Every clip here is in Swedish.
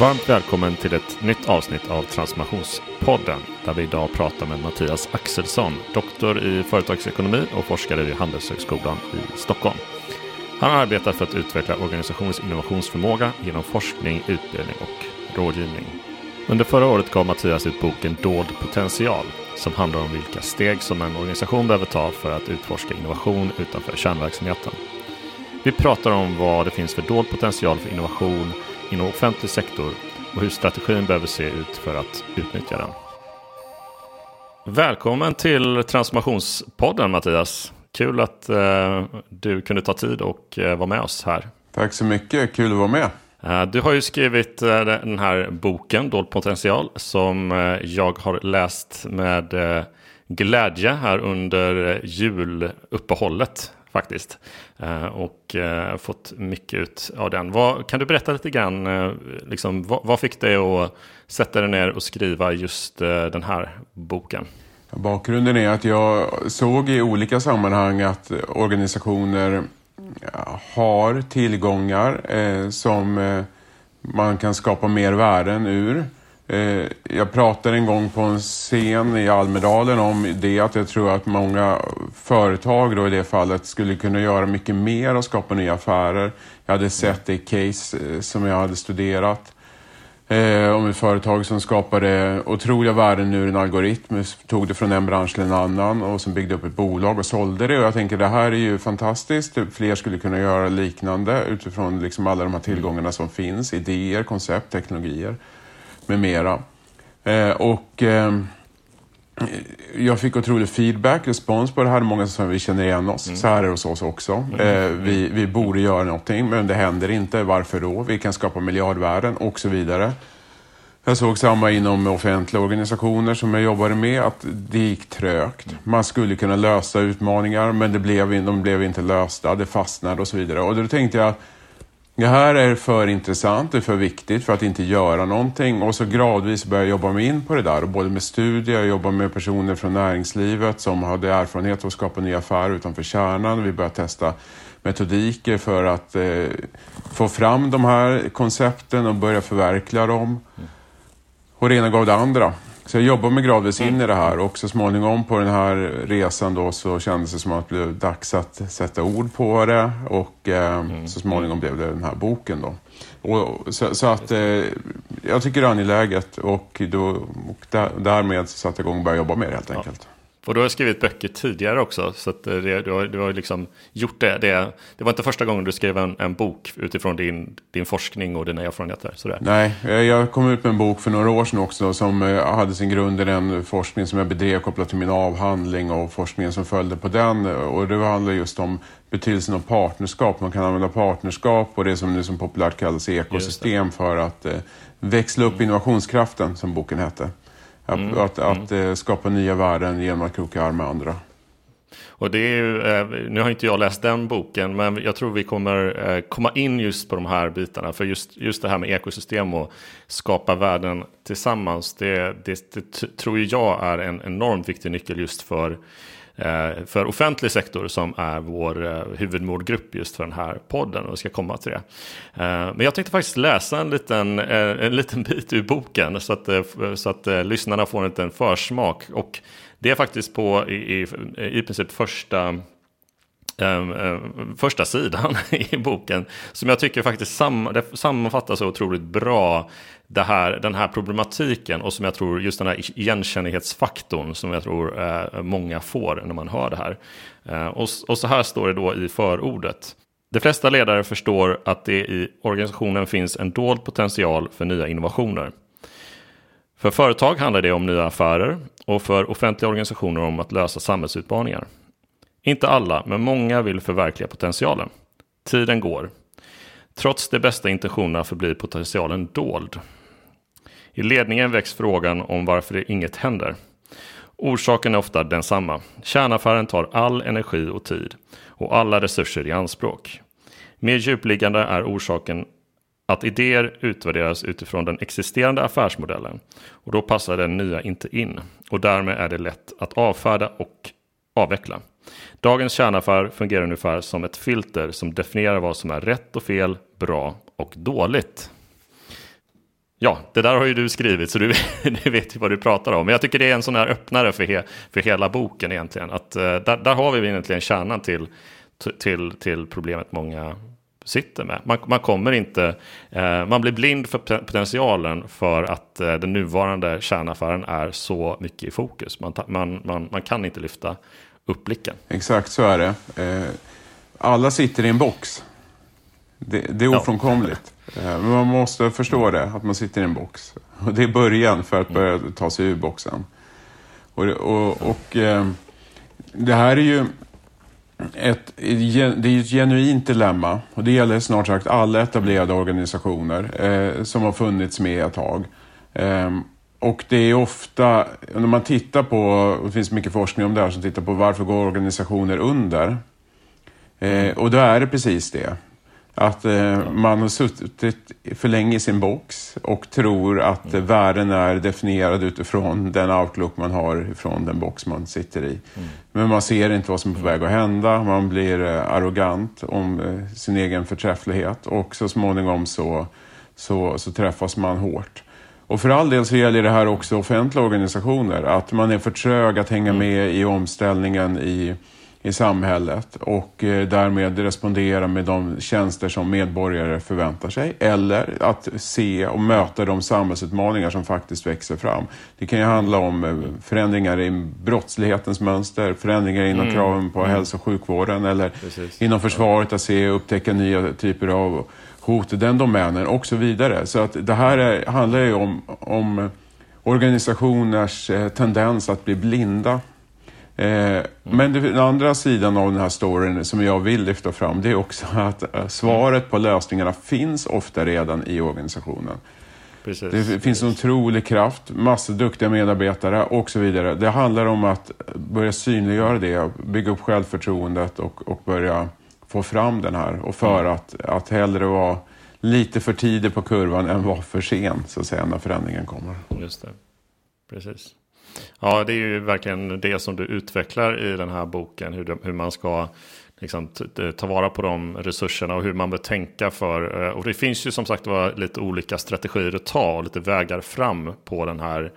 Varmt välkommen till ett nytt avsnitt av Transformationspodden där vi idag pratar med Mattias Axelsson, doktor i företagsekonomi och forskare vid Handelshögskolan i Stockholm. Han arbetar för att utveckla organisationens innovationsförmåga genom forskning, utbildning och rådgivning. Under förra året gav Mattias ut boken Dold potential som handlar om vilka steg som en organisation behöver ta för att utforska innovation utanför kärnverksamheten. Vi pratar om vad det finns för dold potential för innovation inom offentlig sektor och hur strategin behöver se ut för att utnyttja den. Välkommen till Transformationspodden Mattias. Kul att eh, du kunde ta tid och eh, vara med oss här. Tack så mycket, kul att vara med. Eh, du har ju skrivit den här boken, Dold potential, som jag har läst med glädje här under juluppehållet faktiskt. Eh, och eh, fått mycket ut av den. Vad, kan du berätta lite grann, eh, liksom, vad, vad, fick dig att sätta dig ner och skriva just den här boken? Bakgrunden är att jag såg i olika sammanhang att organisationer har tillgångar som man kan skapa mer värden ur. Eh, jag pratade en gång på en scen i Almedalen om det att jag tror att många företag då i det fallet skulle kunna göra mycket mer och skapa nya affärer. Jag hade sett det case eh, som jag hade studerat eh, om ett företag som skapade otroliga värden ur en algoritm, tog det från en bransch till en annan och som byggde upp ett bolag och sålde det. Och jag tänker det här är ju fantastiskt. Fler skulle kunna göra liknande utifrån liksom alla de här tillgångarna som finns, idéer, koncept, teknologier med mera. Eh, och eh, jag fick otrolig feedback, respons på det här. Många som vi känner igen oss. Mm. Så här är det hos oss också. Mm. Eh, vi, vi borde göra någonting, men det händer inte. Varför då? Vi kan skapa miljardvärden och så vidare. Jag såg samma inom offentliga organisationer som jag jobbade med, att det gick trögt. Man skulle kunna lösa utmaningar, men det blev, de blev inte lösta. Det fastnade och så vidare. Och då tänkte jag, det här är för intressant, det är för viktigt för att inte göra någonting och så gradvis börja jobba mig in på det där. både med studier, jag jobbar med personer från näringslivet som hade erfarenhet av att skapa nya affärer utanför kärnan. Vi började testa metodiker för att eh, få fram de här koncepten och börja förverkliga dem. Och det ena gav det andra. Så jag jobbar mig gradvis in i det här och så småningom på den här resan då så kändes det som att det blev dags att sätta ord på det och eh, mm. så småningom blev det den här boken då. Och, så, så att eh, jag tycker det är angeläget och, då, och där, därmed så satte jag igång och började jobba med det helt enkelt. Ja. Och du har skrivit böcker tidigare också. Så att det, du, har, du har liksom gjort det, det. Det var inte första gången du skrev en, en bok utifrån din, din forskning och dina erfarenheter. Sådär. Nej, jag kom ut med en bok för några år sedan också som eh, hade sin grund i den forskning som jag bedrev kopplat till min avhandling och forskningen som följde på den. Och det handlar just om betydelsen av partnerskap. Man kan använda partnerskap och det som nu som populärt kallas ekosystem för att eh, växla upp innovationskraften som boken hette. Mm. Att, att, mm. att skapa nya värden genom att kroka arm med andra. Och det är ju, eh, nu har inte jag läst den boken, men jag tror vi kommer eh, komma in just på de här bitarna. För just, just det här med ekosystem och skapa värden tillsammans, det, det, det tror jag är en enormt viktig nyckel just för Eh, Eh, för offentlig sektor som är vår eh, huvudmålgrupp just för den här podden och vi ska komma till det. Eh, men jag tänkte faktiskt läsa en liten, eh, en liten bit ur boken så att, eh, så att lyssnarna får en liten försmak. Och det är faktiskt på i, i, i princip första Ehm, ehm, första sidan i boken som jag tycker faktiskt sam, sammanfattar så otroligt bra det här, den här problematiken och som jag tror just den här igenkännighetsfaktorn som jag tror eh, många får när man hör det här. Eh, och, och så här står det då i förordet. De flesta ledare förstår att det i organisationen finns en dold potential för nya innovationer. För företag handlar det om nya affärer och för offentliga organisationer om att lösa samhällsutmaningar. Inte alla, men många vill förverkliga potentialen. Tiden går. Trots de bästa intentionerna förblir potentialen dold. I ledningen väcks frågan om varför det inget händer. Orsaken är ofta densamma. Kärnaffären tar all energi och tid och alla resurser i anspråk. Mer djupliggande är orsaken att idéer utvärderas utifrån den existerande affärsmodellen och då passar den nya inte in och därmed är det lätt att avfärda och avveckla. Dagens kärnaffär fungerar ungefär som ett filter som definierar vad som är rätt och fel, bra och dåligt. Ja, det där har ju du skrivit så du, du vet ju vad du pratar om. Men jag tycker det är en sån här öppnare för, he, för hela boken egentligen. Att, uh, där, där har vi egentligen kärnan till, till, till problemet många sitter med. Man, man kommer inte, uh, man blir blind för potentialen för att uh, den nuvarande kärnaffären är så mycket i fokus. Man, man, man, man kan inte lyfta upp blicken. Exakt så är det. alla sitter i en box. Det, det är ofrånkomligt. Eh, men man måste förstå det, att man sitter i en box. Och det är början för att börja ta sig ur boxen. Och, och, och eh, det här är ju ett, det är ett genuint dilemma. Och det gäller snart sagt alla etablerade organisationer eh, som har funnits med ett tag. Eh, och det är ofta, när man tittar på, det finns mycket forskning om det här som tittar på varför går organisationer under? Eh, och då är det precis det. Att eh, man har suttit för länge i sin box och tror att mm. världen är definierad utifrån den outlook man har från den box man sitter i. Mm. Men man ser inte vad som är på väg att hända. Man blir eh, arrogant om eh, sin egen förträfflighet och så småningom så, så, så träffas man hårt. Och för all del så gäller det här också offentliga organisationer. Att man är för trög att hänga mm. med i omställningen i i samhället och eh, därmed respondera med de tjänster som medborgare förväntar sig. Eller att se och möta de samhällsutmaningar som faktiskt växer fram. Det kan ju handla om eh, förändringar i brottslighetens mönster, förändringar inom mm. kraven på mm. hälso och sjukvården eller Precis. inom försvaret att se och upptäcka nya typer av hot i den domänen och så vidare. Så att det här är, handlar ju om, om organisationers eh, tendens att bli blinda Eh, men den andra sidan av den här storyn som jag vill lyfta fram det är också att eh, svaret på lösningarna finns ofta redan i organisationen. Precis, det finns precis. en otrolig kraft, massor duktiga medarbetare och så vidare. Det handlar om att börja synliggöra det, bygga upp självförtroendet och, och börja få fram den här. Och för mm. att, att hellre vara lite för tidig på kurvan än vara för sen, så att säga, när förändringen kommer. Just det, precis. Ja, det är ju verkligen det som du utvecklar i den här boken. Hur, hur man ska liksom, ta vara på de resurserna och hur man bör tänka för. Eh, och det finns ju som sagt var lite olika strategier att ta och lite vägar fram på den här,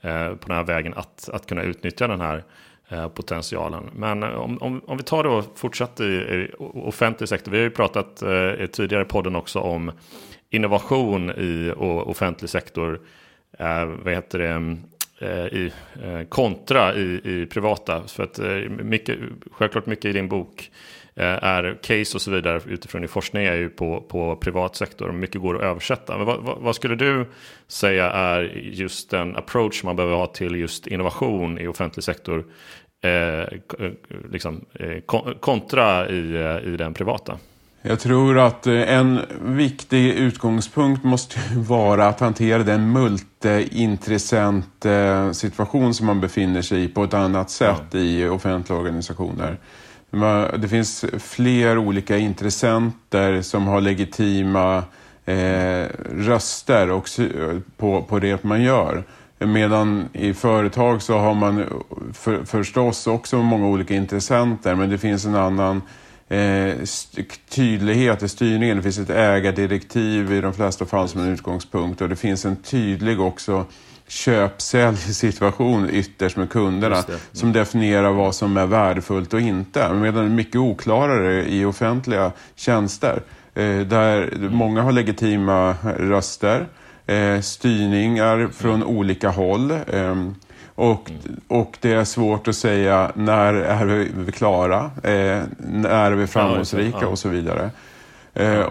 eh, på den här vägen att, att kunna utnyttja den här Eh, potentialen. Men eh, om, om, om vi tar då fortsatt i, i offentlig sektor. Vi har ju pratat eh, i tidigare podden också om innovation i offentlig sektor. vad heter det? Eh, i, kontra i, i privata. För att mycket, självklart mycket i din bok är case och så vidare utifrån din forskning är ju på, på privat sektor. Mycket går att översätta. Men vad, vad, vad, skulle du säga är just den approach man behöver ha till just innovation i offentlig sektor eh, liksom, eh, kontra i, i den privata? Jag tror att eh, en viktig utgångspunkt måste vara att hantera den multiintressent eh, situation som man befinner sig i på ett annat sätt ja. i offentliga organisationer. Det finns fler olika intressenter som har legitima eh, röster och, eh, på, på det man gör. Medan i företag så har man eh, för, förstås också många olika intressenter men det finns en annan eh, tydlighet i styrningen. Det finns ett ägardirektiv i de flesta fall som en utgångspunkt och det finns en tydlig också köp-sälj-situation ytterst med kunderna mm. som definierar vad som är värdefullt och inte. Medan det är mycket oklarare i offentliga tjänster eh, där många har legitima röster, eh, styrningar från olika håll. Eh, och, och det är svårt att säga när är vi klara, eh, när är vi framgångsrika och så vidare.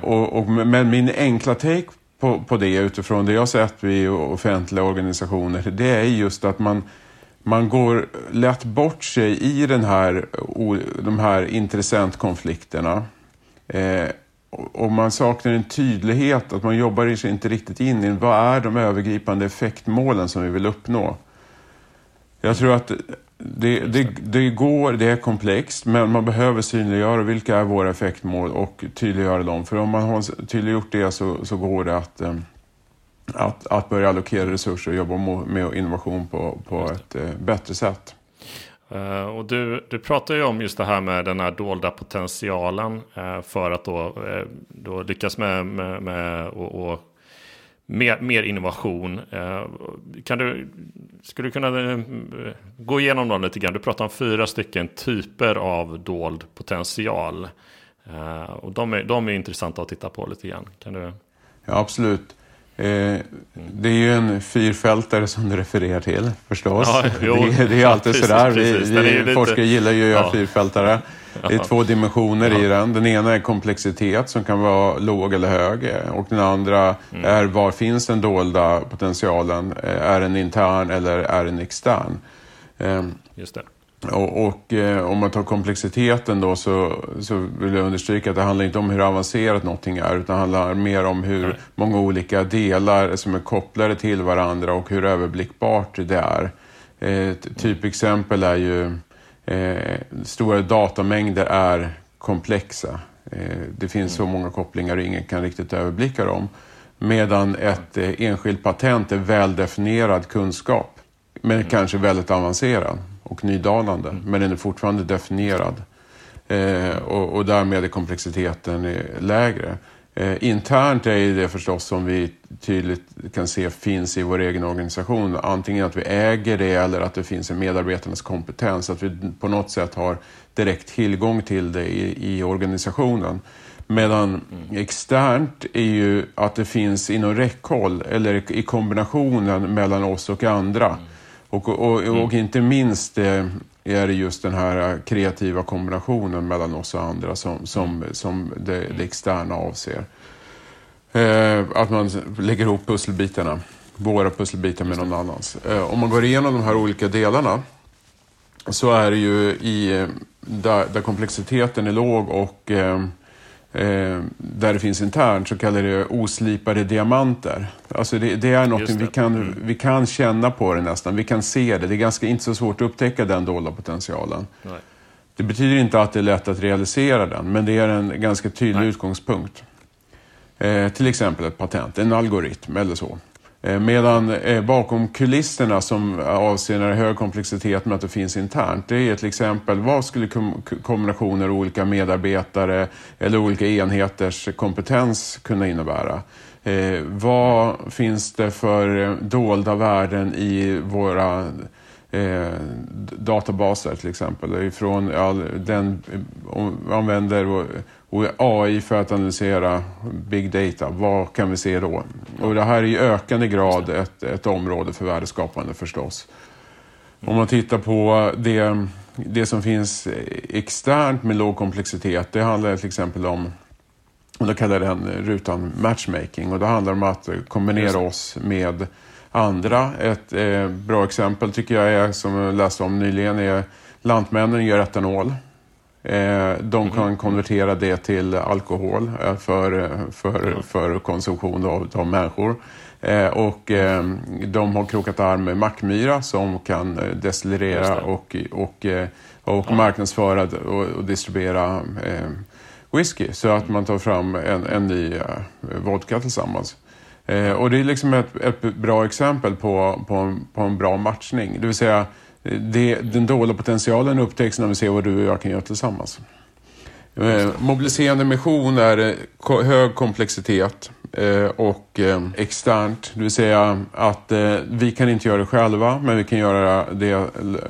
Och, och, men min enkla take på, på det utifrån det jag sett i offentliga organisationer, det är just att man, man går lätt bort sig i den här, de här intressentkonflikterna. Eh, och man saknar en tydlighet, att man jobbar sig inte riktigt in i vad är de övergripande effektmålen som vi vill uppnå. Jag tror att det, det, det, går, det är komplext, men man behöver synliggöra vilka är våra effektmål och tydliggöra dem. För om man har tydliggjort det så, så går det att, eh, att, att börja allokera resurser och jobba med innovation på, på ett eh, bättre sätt. Uh, och du, du pratar ju om just det här med den här dolda potentialen för att då, då lyckas med, med, med och, och mer, mer innovation. Eh, kan du, skulle du kunna eh, gå igenom dem lite grann? Du pratar om fyra stycken typer av dold potential. Eh, och de är, de är intressanta att titta på lite grann. Kan du... Ja, absolut. Eh, det är ju en fyrfältare som du refererar till förstås. Ja, jo, det, det, är alltid precis, sådär. Precis. Vi, vi lite... forskare gillar ju att göra ja. fyrfältare. Det är två dimensioner ja. i den. Den ena är komplexitet som kan vara låg eller hög. Och den andra mm. är var finns den dolda potentialen? Är den intern eller är den extern? Ehm, Just det. Och, och eh, om man tar komplexiteten då så, så vill jag understryka att det handlar inte om hur avancerat någonting är utan det handlar mer om hur Nej. många olika delar som är kopplade till varandra och hur överblickbart det är. Ett typexempel är ju eh, stora datamängder är komplexa. Eh, det finns så många kopplingar och ingen kan riktigt överblicka dem. Medan ett eh, enskilt patent är väldefinierad kunskap men mm. kanske väldigt avancerad och nydanande, mm. men den är fortfarande definierad. Eh, och, och därmed är komplexiteten eh, lägre. Eh, internt är det förstås som vi tydligt kan se finns i vår egen organisation. Antingen att vi äger det eller att det finns en medarbetarnas kompetens. Att vi på något sätt har direkt tillgång till det i, i organisationen. Medan externt är ju att det finns inom räckhåll eller i kombinationen mellan oss och andra. Mm. Och, och, och, mm. inte minst eh, är det just den här kreativa kombinationen mellan oss och andra som, som, som det, det externa avser. Eh, att man lägger ihop pusselbitarna, våra pusselbitar med någon annans. Eh, om man går igenom de här olika delarna så är det ju i, eh, där, där komplexiteten är låg och eh, eh, där det finns internt så kallar det oslipade diamanter. Alltså det, det är något vi kan, mm. vi kan känna på det nästan, vi kan se det. Det är ganska inte så svårt att upptäcka den dolda potentialen. Nej. Det betyder inte att det är lätt att realisera den, men det är en ganska tydlig Nej. utgångspunkt. Eh, till exempel ett patent, en algoritm eller så. Eh, medan eh, bakom kulisserna som avser när det är hög komplexitet med att det finns internt, det är till exempel vad skulle kombinationer av olika medarbetare eller olika enheters kompetens kunna innebära? Eh, vad finns det för eh, dolda värden i våra eh, databaser till exempel? Ifrån all, den, om vi använder och AI för att analysera big data, vad kan vi se då? Och det här är i ökande grad ett, ett område för värdeskapande förstås. Om man tittar på det, det som finns externt med låg komplexitet, det handlar till exempel om, och då kallar den rutan matchmaking, och det handlar om att kombinera oss med andra. Ett eh, bra exempel tycker jag är, som jag läste om nyligen, är Lantmännen gör etanol. Eh, de kan mhm. konvertera det till alkohol eh, för, för, för konsumtion av, av människor. Eh, och de har krokat arm med Mackmyra som kan destillera och, och, och marknadsföra och, och distribuera whisky så att man tar fram en, en ny vodka tillsammans. och det är liksom ett, ett bra exempel på, på, en, på en bra matchning. Det vill säga det, den dolda potentialen upptäcks när vi ser vad du och jag kan göra tillsammans. Eh, mobiliserande mission är eh, hög komplexitet eh, och externt, det vill säga att vi kan inte göra det själva, men vi kan göra det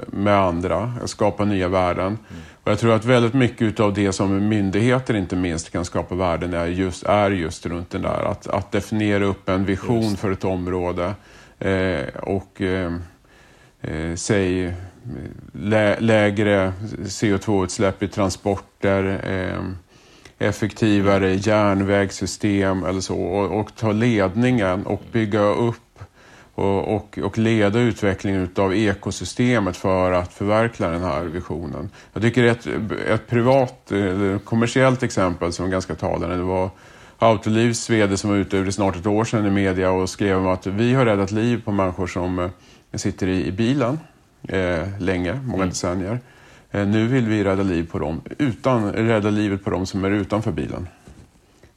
med andra, skapa nya värden. Och jag tror att väldigt mycket av det som myndigheter inte minst kan skapa värden är just, är just runt den där, att, att definiera upp en vision för ett område och eh, säg lä lägre CO2-utsläpp i transporter, eh, effektivare järnvägssystem eller så och, och, ta ledningen och bygga upp och, och, och leda utvecklingen av ekosystemet för att förverkliga den här visionen. Jag tycker ett, ett privat, eller kommersiellt exempel som är ganska talande, det var Autolivs VD som var ute för snart ett år sedan i media och skrev om att vi har räddat liv på människor som eh, eh, sitter i, i bilen eh, länge, många mm. decennier. Eh, nu vill vi rädda, liv på dem, utan, rädda livet på dem som är utanför bilen.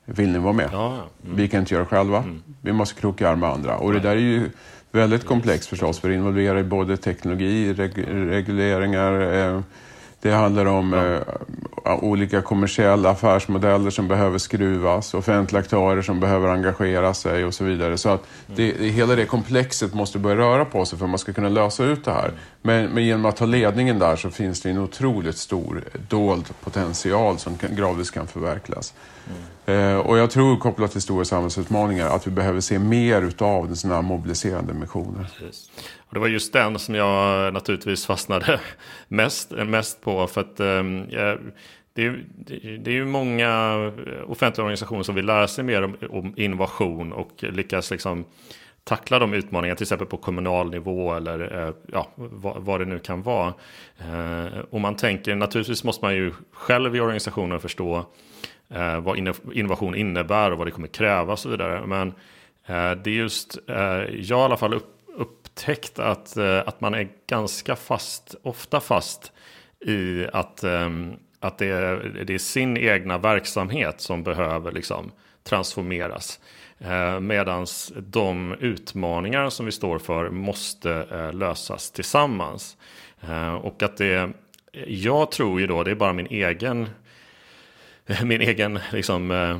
Vill ni vara med? Ja, mm. Vi kan inte göra det själva. Mm. Vi måste kroka arm med andra. Och det där är ju väldigt komplext förstås, för det involverar både teknologi, reg regleringar, eh, det handlar om ja. eh, olika kommersiella affärsmodeller som behöver skruvas, offentliga aktörer som behöver engagera sig och så vidare. Så att det, hela det komplexet måste börja röra på sig för att man ska kunna lösa ut det här. Men, men genom att ta ledningen där så finns det en otroligt stor dold potential som kan, gradvis kan förverkligas. Mm. Eh, och jag tror kopplat till stora samhällsutmaningar att vi behöver se mer utav sådana här mobiliserande missioner. Precis. Och det var just den som jag naturligtvis fastnade mest, mest på. För att um, det, är, det är ju många offentliga organisationer som vill lära sig mer om, om innovation och lyckas liksom tackla de utmaningarna, till exempel på kommunal nivå eller eh, ja, vad, vad, det nu kan vara. Eh, och man tänker, naturligtvis måste man ju själv i organisationen förstå eh, vad innovation innebär och vad det kommer kräva och så vidare. Men eh, det är just, eh, jag i alla fall upp, upptäckt att, eh, att man är ganska fast, ofta fast i att, ehm, att det, är, det är sin egna verksamhet som behöver liksom transformeras. Eh, Medan de utmaningar som vi står för måste eh, lösas tillsammans. Och att det, jag tror ju då, det är bara min egen min egen liksom, eh,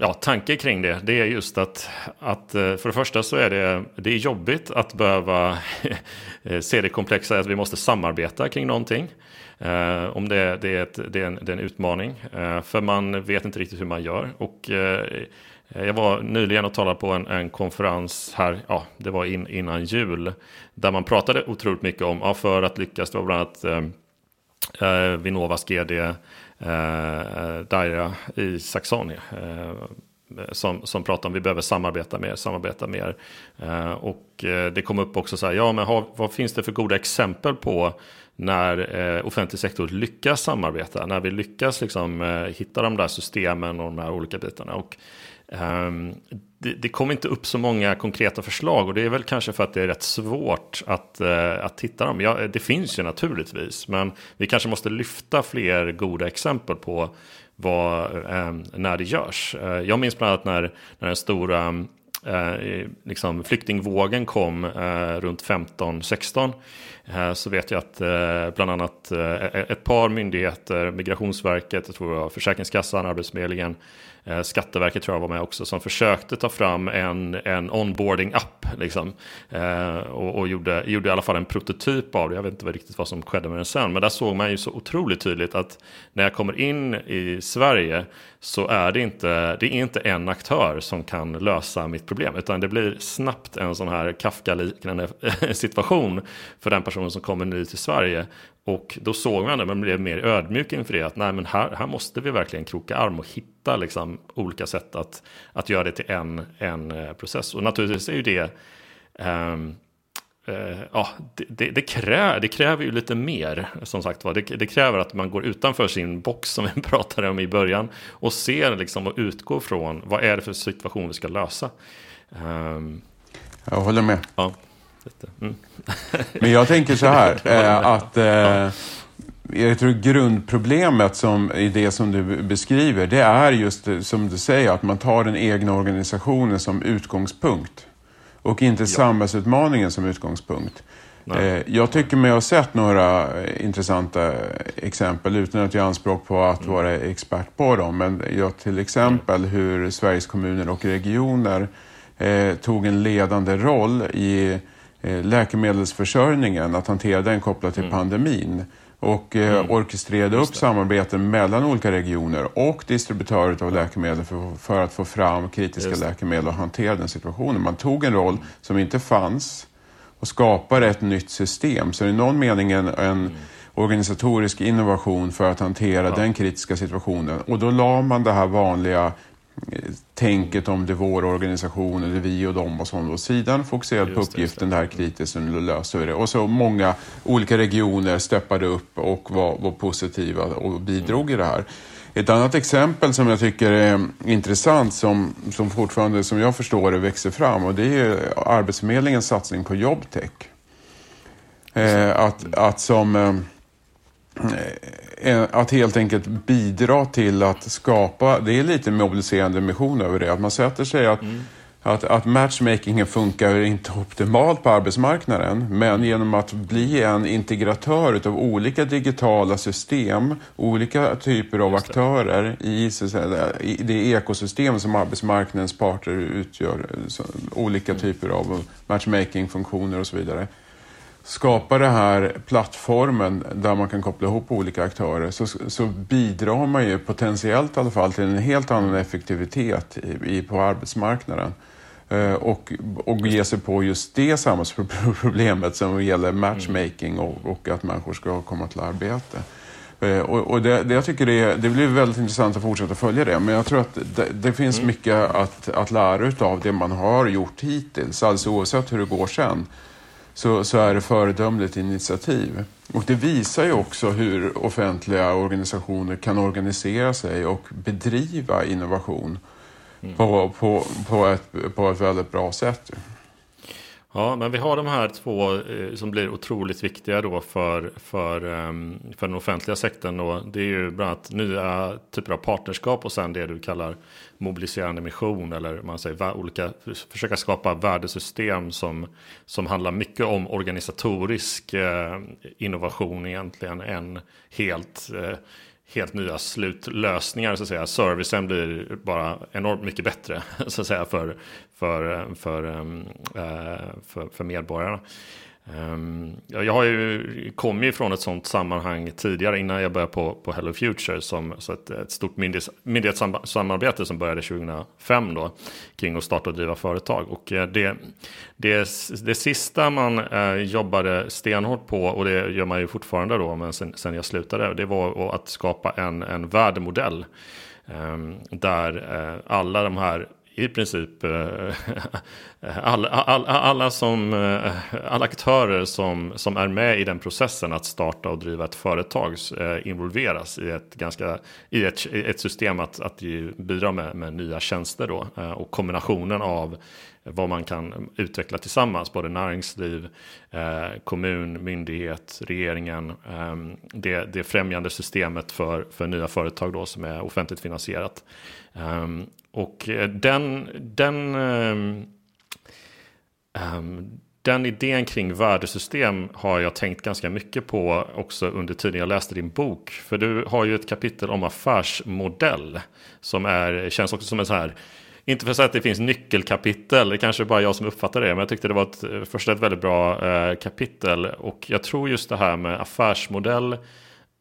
ja, tanke kring det, det är just att, att eh, för det första så är det, det är jobbigt att behöva eh, se det komplexa att vi måste samarbeta kring någonting. om det, det, är, ett, det, är en, det är en utmaning, för man vet inte riktigt hur man gör. Och uh, jag var nyligen och talade på en, en konferens här, ja, det var in, innan jul, där man pratade otroligt mycket om, ja, för att lyckas, det var bland annat Vinnovas GD Eh, eh, Daira i Saxony. Eh, som, som pratar om vi behöver samarbeta mer, samarbeta mer. Eh, och eh, det kom upp också så här, ja men har, vad finns det för goda exempel på när eh, offentlig sektor lyckas samarbeta, när vi lyckas liksom, eh, hitta de där systemen och de här olika bitarna. Och Ehm, det, det kom inte upp så många konkreta förslag och det är väl kanske för att det är rätt svårt att, uh, att hitta dem. Ja, det finns ju naturligtvis, men vi kanske måste lyfta fler goda exempel på vad, ehm, när det görs. Uh, jag minns bland annat när, när den stora eh, liksom flyktingvågen kom eh, runt 15-16 eh, så vet jag att eh, bland annat eh, e, ett par myndigheter, Migrationsverket, jag tror jag, Försäkringskassan, Arbetsförmedlingen, Eh, Skatteverket tror jag var med också som försökte ta fram en, en onboarding-app. Liksom, eh, och, och gjorde, gjorde i alla fall en prototyp av det. Jag vet inte riktigt vad som skedde med den sen. Men där såg man ju så otroligt tydligt att när jag kommer in i Sverige så är det inte, det är inte en aktör som kan lösa mitt problem. Utan det blir snabbt en sån här Kafka-liknande situation för den personen som kommer ny till Sverige. Och då såg man det, men blev mer ödmjuk inför det. Att nej, men här, här måste vi verkligen kroka arm och hitta liksom, olika sätt att, att göra det till en, en eh, process. Och naturligtvis är ju det um, Uh, ja, det, det, det, krä, det, kräver ju lite mer, som sagt var. Det, det, kräver att man går utanför sin box som vi pratade om i början och ser liksom och utgår från vad är det för situation vi ska lösa. Um, Jag håller med. Ja. Mm. Men jag tänker så här, eh, att eh, jag tror grundproblemet som, i det som du beskriver, det är just som du säger, att man tar den egna organisationen som utgångspunkt och inte ja. samhällsutmaningen som utgångspunkt. Nej. Eh, jag tycker mig ha sett några intressanta exempel utan att göra anspråk på att mm. vara expert på dem. Men jag, till exempel mm. hur Sveriges kommuner och regioner eh, tog en ledande roll i Eh, läkemedelsförsörjningen, att hantera den kopplat till mm. pandemin och eh, mm. orkestrerade upp samarbeten mellan olika regioner och distributörer av läkemedel för, för att få fram kritiska läkemedel och hantera den situationen. Man tog en roll som inte fanns och skapade ett nytt system. Så i någon mening en, en mm. organisatorisk innovation för att hantera ja. den kritiska situationen. Och då la man det här vanliga tänket om det är vår organisation, är vi och dem och sånt åt sidan. Fokuserade på uppgiften, det, det här kritiskt, nu löser vi det. Och så många olika regioner steppade upp och var, var positiva och bidrog mm. i det här. Ett annat exempel som jag tycker är intressant som, som fortfarande, som jag förstår det, växer fram och det är Arbetsförmedlingens satsning på jobbtech. Eh, att, att som Eh, att helt enkelt bidra till att skapa, det är lite mobiliserande mission över det, att man sätter sig att mm. att, att matchmakingen funkar inte optimalt på arbetsmarknaden, men genom att bli en integratör av olika digitala system, olika typer av aktörer i, i det ekosystem som arbetsmarknadens parter utgör, olika typer av matchmakingfunktioner och så vidare, skapa den här plattformen där man kan koppla ihop olika aktörer så, så bidrar man ju potentiellt i alla fall till en helt annan effektivitet i, i på arbetsmarknaden. Eh, och, och ge sig på just det samhällsproblemet som gäller matchmaking och, och att människor ska komma till arbete. Eh, och, och det, det, jag tycker det, det blir väldigt intressant att fortsätta följa det. Men jag tror att det, det finns mm. mycket att, att lära av det man har gjort hittills. Alltså oavsett hur det går sen så, så är det föredömligt initiativ. Och det visar ju också hur offentliga organisationer kan organisera sig och bedriva innovation mm. på, på, på, ett, på ett väldigt bra sätt. Ja, men vi har de här två eh, som blir otroligt viktiga då för, för, um, för den offentliga sektorn. Och det är ju bland annat nya typer av partnerskap och sen det du kallar mobiliserande mission eller man säger olika, försöka skapa värdesystem som, som handlar mycket om organisatorisk eh, innovation egentligen än helt eh, helt nya slutlösningar så att säga. Servicen blir bara enormt mycket bättre så att säga för, för, för, ehm, eh, för, för medborgarna. Ehm, jag har ju kommit från ett sånt sammanhang tidigare innan jag började på, på Hello Future som så ett, ett stort myndighets, myndighetssamarbete som började 2005 då kring att starta och driva företag. Och eh, det, det, det sista man eh, jobbade stenhårt på och det gör man ju fortfarande då men sen, sen jag slutade det var att skapa en, en värdemodell ehm, där alla de här i princip eh, alla, alla, alla, som, eh, alla aktörer som, som är med i den processen att starta och driva ett företag eh, involveras i ett, ganska, i ett, ett system att, att bidra med, med nya tjänster. Då. Och kombinationen av vad man kan utveckla tillsammans, både näringsliv, kommun, myndighet, regeringen, ehm, det, det främjande systemet för, för nya företag då, som är offentligt finansierat. Ehm, och eh, den, den, um, den idén kring värdesystem har jag tänkt ganska mycket på också under tiden jag läste din bok. För du har ju ett kapitel om affärsmodell som är, känns också som en så här inte för att säga att det finns nyckelkapitel, det kanske bara jag som uppfattar det, men jag tyckte det var ett, eh, först ett väldigt bra eh, kapitel. Och jag tror just det här med affärsmodell Eh,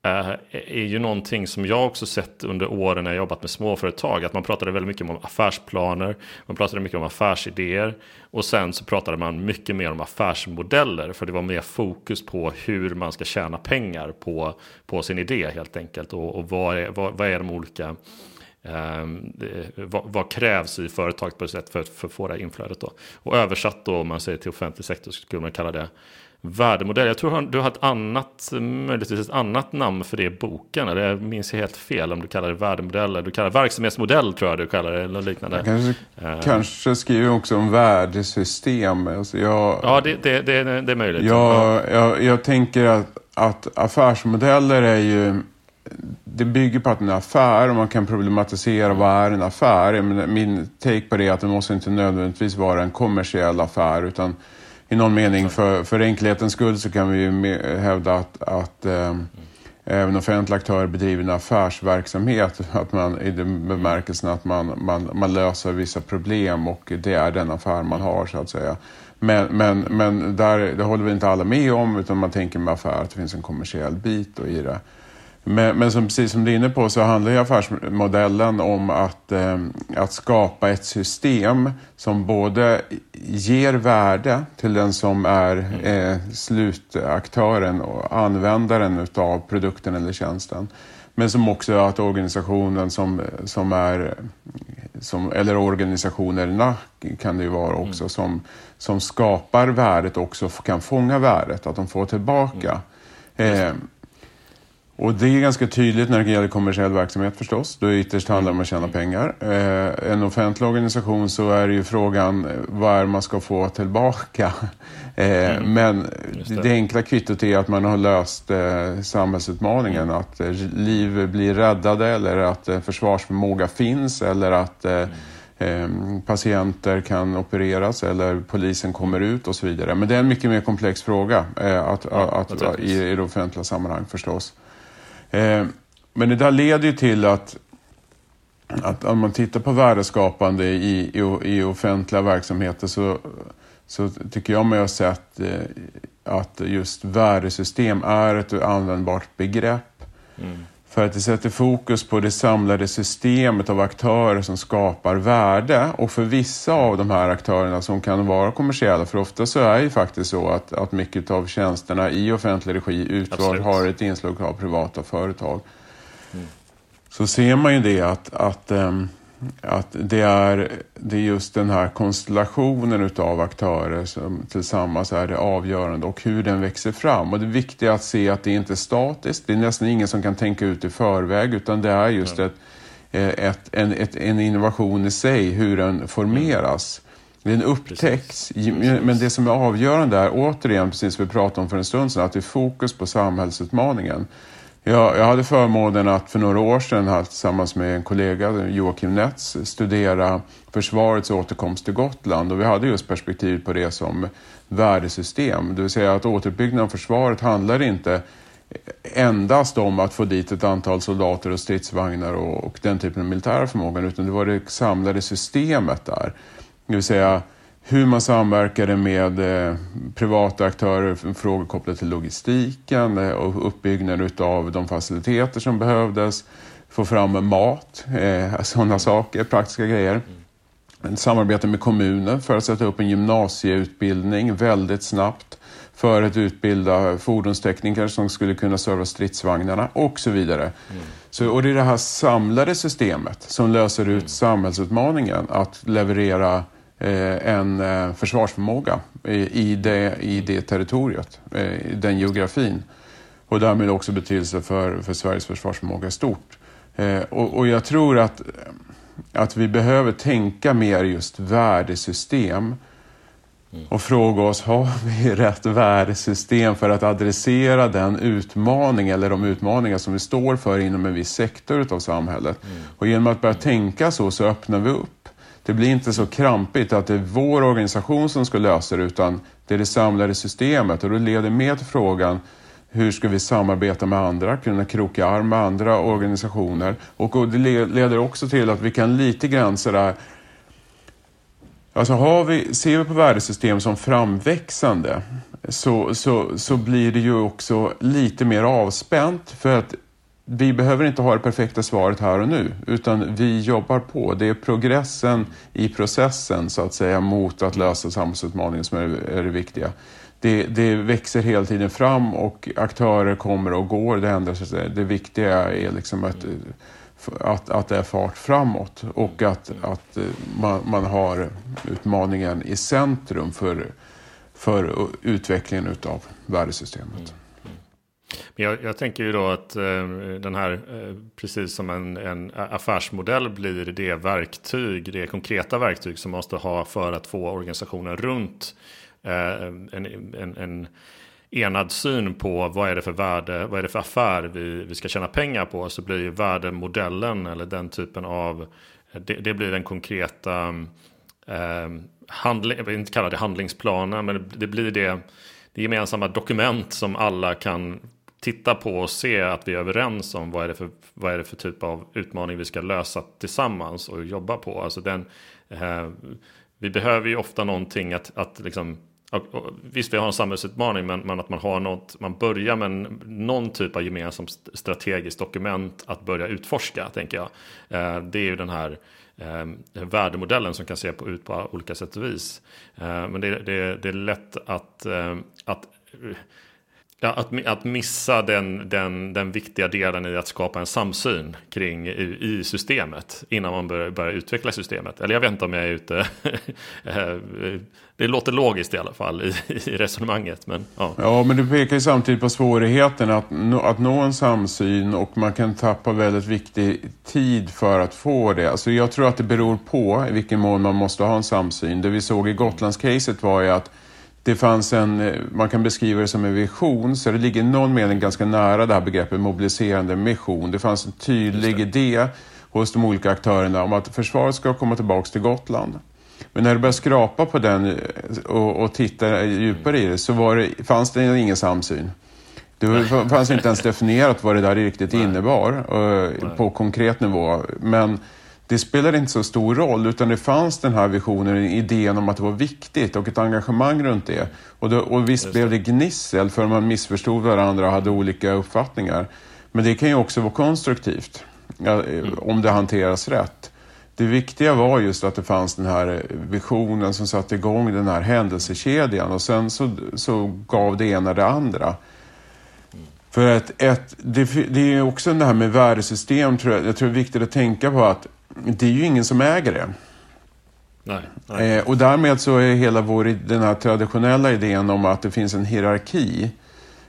Eh, är ju någonting som jag också sett under åren när jag jobbat med småföretag. Att man pratade väldigt mycket om affärsplaner, man pratade mycket om affärsidéer och sen så pratade man mycket mer om affärsmodeller för det var mer fokus på hur man ska tjäna pengar på, på sin idé helt enkelt och, och vad, är, vad, vad är de olika Um, vad, vad, krävs i företaget på ett sätt för, för att få det här inflödet då? Och översatt då om man säger till offentlig sektor så skulle man kalla det värdemodell. Jag tror du har ett annat, möjligtvis ett annat namn för det i boken. Eller jag minns helt fel om du kallar det värdemodell. Eller du kallar det verksamhetsmodell tror jag du kallar det. Eller liknande. Jag kanske, uh, kanske skriver också om värdesystem. Alltså jag, ja, det, det, det, det är möjligt. Jag, jag, jag tänker att, att affärsmodeller är ju det bygger på att en affär och man kan problematisera vad är en affär. Min take på det är att det måste inte nödvändigtvis vara en kommersiell affär utan i någon mening för, för enkelhetens skull så kan vi ju hävda att, att eh, även offentliga aktörer bedriver en affärsverksamhet. Att man, I den bemärkelsen att man, man, man löser vissa problem och det är den affär man har så att säga. Men, men, men där, det håller vi inte alla med om utan man tänker med affär att det finns en kommersiell bit i det. Men, men som, precis som du är inne på så handlar ju affärsmodellen om att, eh, att skapa ett system som både ger värde till den som är eh, slutaktören och användaren av produkten eller tjänsten. Men som också att organisationen som, som är, som, eller organisationerna kan det ju vara också, mm. som, som skapar värdet också kan fånga värdet, att de får tillbaka. Mm. Eh, och det är ganska tydligt när det gäller kommersiell verksamhet förstås. Då ytterst handlar det om att tjäna pengar. Eh, en offentlig organisation så är det ju frågan eh, vad man ska få tillbaka. Eh, mm. Men det. det. enkla kvittot är att man har löst eh, samhällsutmaningen. Mm. Att eh, liv blir räddade eller att eh, försvarsförmåga finns eller att Ehm, patienter kan opereras eller polisen kommer ut och så vidare. Men det är en mycket mer komplex fråga eh, att, ja, att, att i, i det offentliga sammanhang förstås. Eh, men det där leder ju till att, att om man tittar på värdeskapande i, i, i offentliga verksamheter så, så tycker jag mig ha sett eh, att just värdesystem är ett användbart begrepp. Mm. För att det sätter fokus på det samlade systemet av aktörer som skapar värde. Och för vissa av de här aktörerna som kan vara kommersiella, för ofta så är det faktiskt så att, att mycket av tjänsterna i offentlig regi utförs har ett inslag av privata företag. Mm. Så ser man ju det att, att um, att det är, det är just den här konstellationen utav aktörer som tillsammans är det avgörande och hur den växer fram. Och det viktiga är att se att det inte är statiskt. Det är nästan ingen som kan tänka ut i förväg utan det är just ett, eh, ett, en, ett, en innovation i sig, hur den formeras. Den upptäcks, men det som är avgörande är återigen, precis som vi pratade om för en stund sedan, att det är fokus på samhällsutmaningen. Jag, jag hade förmånen att för några år sedan tillsammans med en kollega, Joakim Netz, studera försvarets återkomst till Gotland och vi hade just perspektiv på det som värdesystem. Det vill säga att återuppbyggnaden av försvaret handlar inte endast om att få dit ett antal soldater och stridsvagnar och, och den typen av militära förmågan utan det var det samlade systemet där. Det vill säga hur man samverkade med eh, privata aktörer, frågor kopplade till logistiken eh, och uppbyggnaden av de faciliteter som behövdes, få fram mat, eh, sådana saker, praktiska grejer. Samarbete med kommunen för att sätta upp en gymnasieutbildning väldigt snabbt för att utbilda fordonstekniker som skulle kunna serva stridsvagnarna och så vidare. Mm. Så, och det är det här samlade systemet som löser ut mm. samhällsutmaningen att leverera en eh, försvarsförmåga i det, i det territoriet, eh, i den geografin. Och därmed också betydelse för, för Sveriges försvarsförmåga i stort. Och, och jag tror att, att vi behöver tänka mer just värdesystem mm. och fråga oss, har vi rätt värdesystem för att adressera den utmaning eller de utmaningar som vi står för inom en viss sektor av samhället? Mm. Och genom att börja tänka så, så öppnar vi upp det blir inte så krampigt att det är vår organisation som ska lösa det utan det är det samlade systemet. Och då leder med till frågan hur ska vi samarbeta med andra, kunna kroka arm med andra organisationer? Och det leder också till att vi kan lite grann sådär Alltså har vi, ser vi på värdesystem som framväxande så, så, så blir det ju också lite mer avspänt för att vi behöver inte ha det perfekta svaret här och nu, utan vi jobbar på. Det är progressen i processen så att säga mot att lösa samhällsutmaningen som är, är det viktiga. Det, det, växer hela tiden fram och aktörer kommer och går, det ändrar sig. Det viktiga är liksom att, att, att det är fart framåt och att, att man, man har utmaningen i centrum för, för utvecklingen utav värdesystemet. Men jag, jag, tänker ju då att eh, den här, eh, precis som en, en, affärsmodell blir det verktyg, det konkreta verktyg som måste ha för att få organisationen runt eh, en, en, en, enad syn på vad är det för värde, vad är det för affär vi, vi ska tjäna pengar på. Så blir värdemodellen eller den typen av, det, det blir den konkreta, eh, handling, jag vill inte kalla det handlingsplanen, men det blir det det gemensamma dokument som alla kan titta på och se att vi är överens om vad är det för, vad är det för typ av utmaning vi ska lösa tillsammans och jobba på. Alltså den, eh, vi behöver ju ofta någonting att, att liksom, visst vi har en samhällsutmaning men, men, att man har något, man börjar med någon typ av gemensamt strategiskt dokument att börja utforska tänker jag. Eh, det är ju den här eh, värdemodellen som kan se på, ut på olika sätt och vis. Eh, men det, det, det, är lätt att, eh, att Ja, att, att missa den, den, den viktiga delen i att skapa en samsyn kring i, i systemet innan man börjar, börjar, utveckla systemet. Eller jag vet inte om jag är ute. Eh, det låter logiskt i alla fall i, i resonemanget. Men, ja. ja, men du pekar ju samtidigt på svårigheten att, nå, att nå en samsyn och man kan tappa väldigt viktig tid för att få det. Alltså jag tror att det beror på i vilken mån man måste ha en samsyn. Det vi såg i Gotlandscaset var ju att det fanns en, eh, man kan beskriva det som en vision, så det ligger i någon mening ganska nära det här begreppet mobiliserande mission. Det fanns en tydlig idé hos de olika aktörerna om att försvaret ska komma tillbaka till Gotland. Men när du började skrapa på den eh, och, och titta djupare i det så var det, fanns det ingen samsyn. Det fanns inte ens definierat vad det där riktigt innebar uh, på konkret nivå. Men det spelade inte så stor roll, utan det fanns den här visionen, idén om att det var viktigt och ett engagemang runt det. Och, då, och visst det. blev det gnissel för man missförstod varandra och hade olika uppfattningar. Men det kan ju också vara konstruktivt, mm. om det hanteras rätt. Det viktiga var just att det fanns den här visionen som satte igång den här händelsekedjan och sen så, så gav det ena det andra. För att ett, det, det är också det här med värdesystem, tror jag, jag tror det är viktigt att tänka på att det är ju ingen som äger det. Nej, nej. Eh, och därmed så är hela vår, den här traditionella idén om att det finns en hierarki.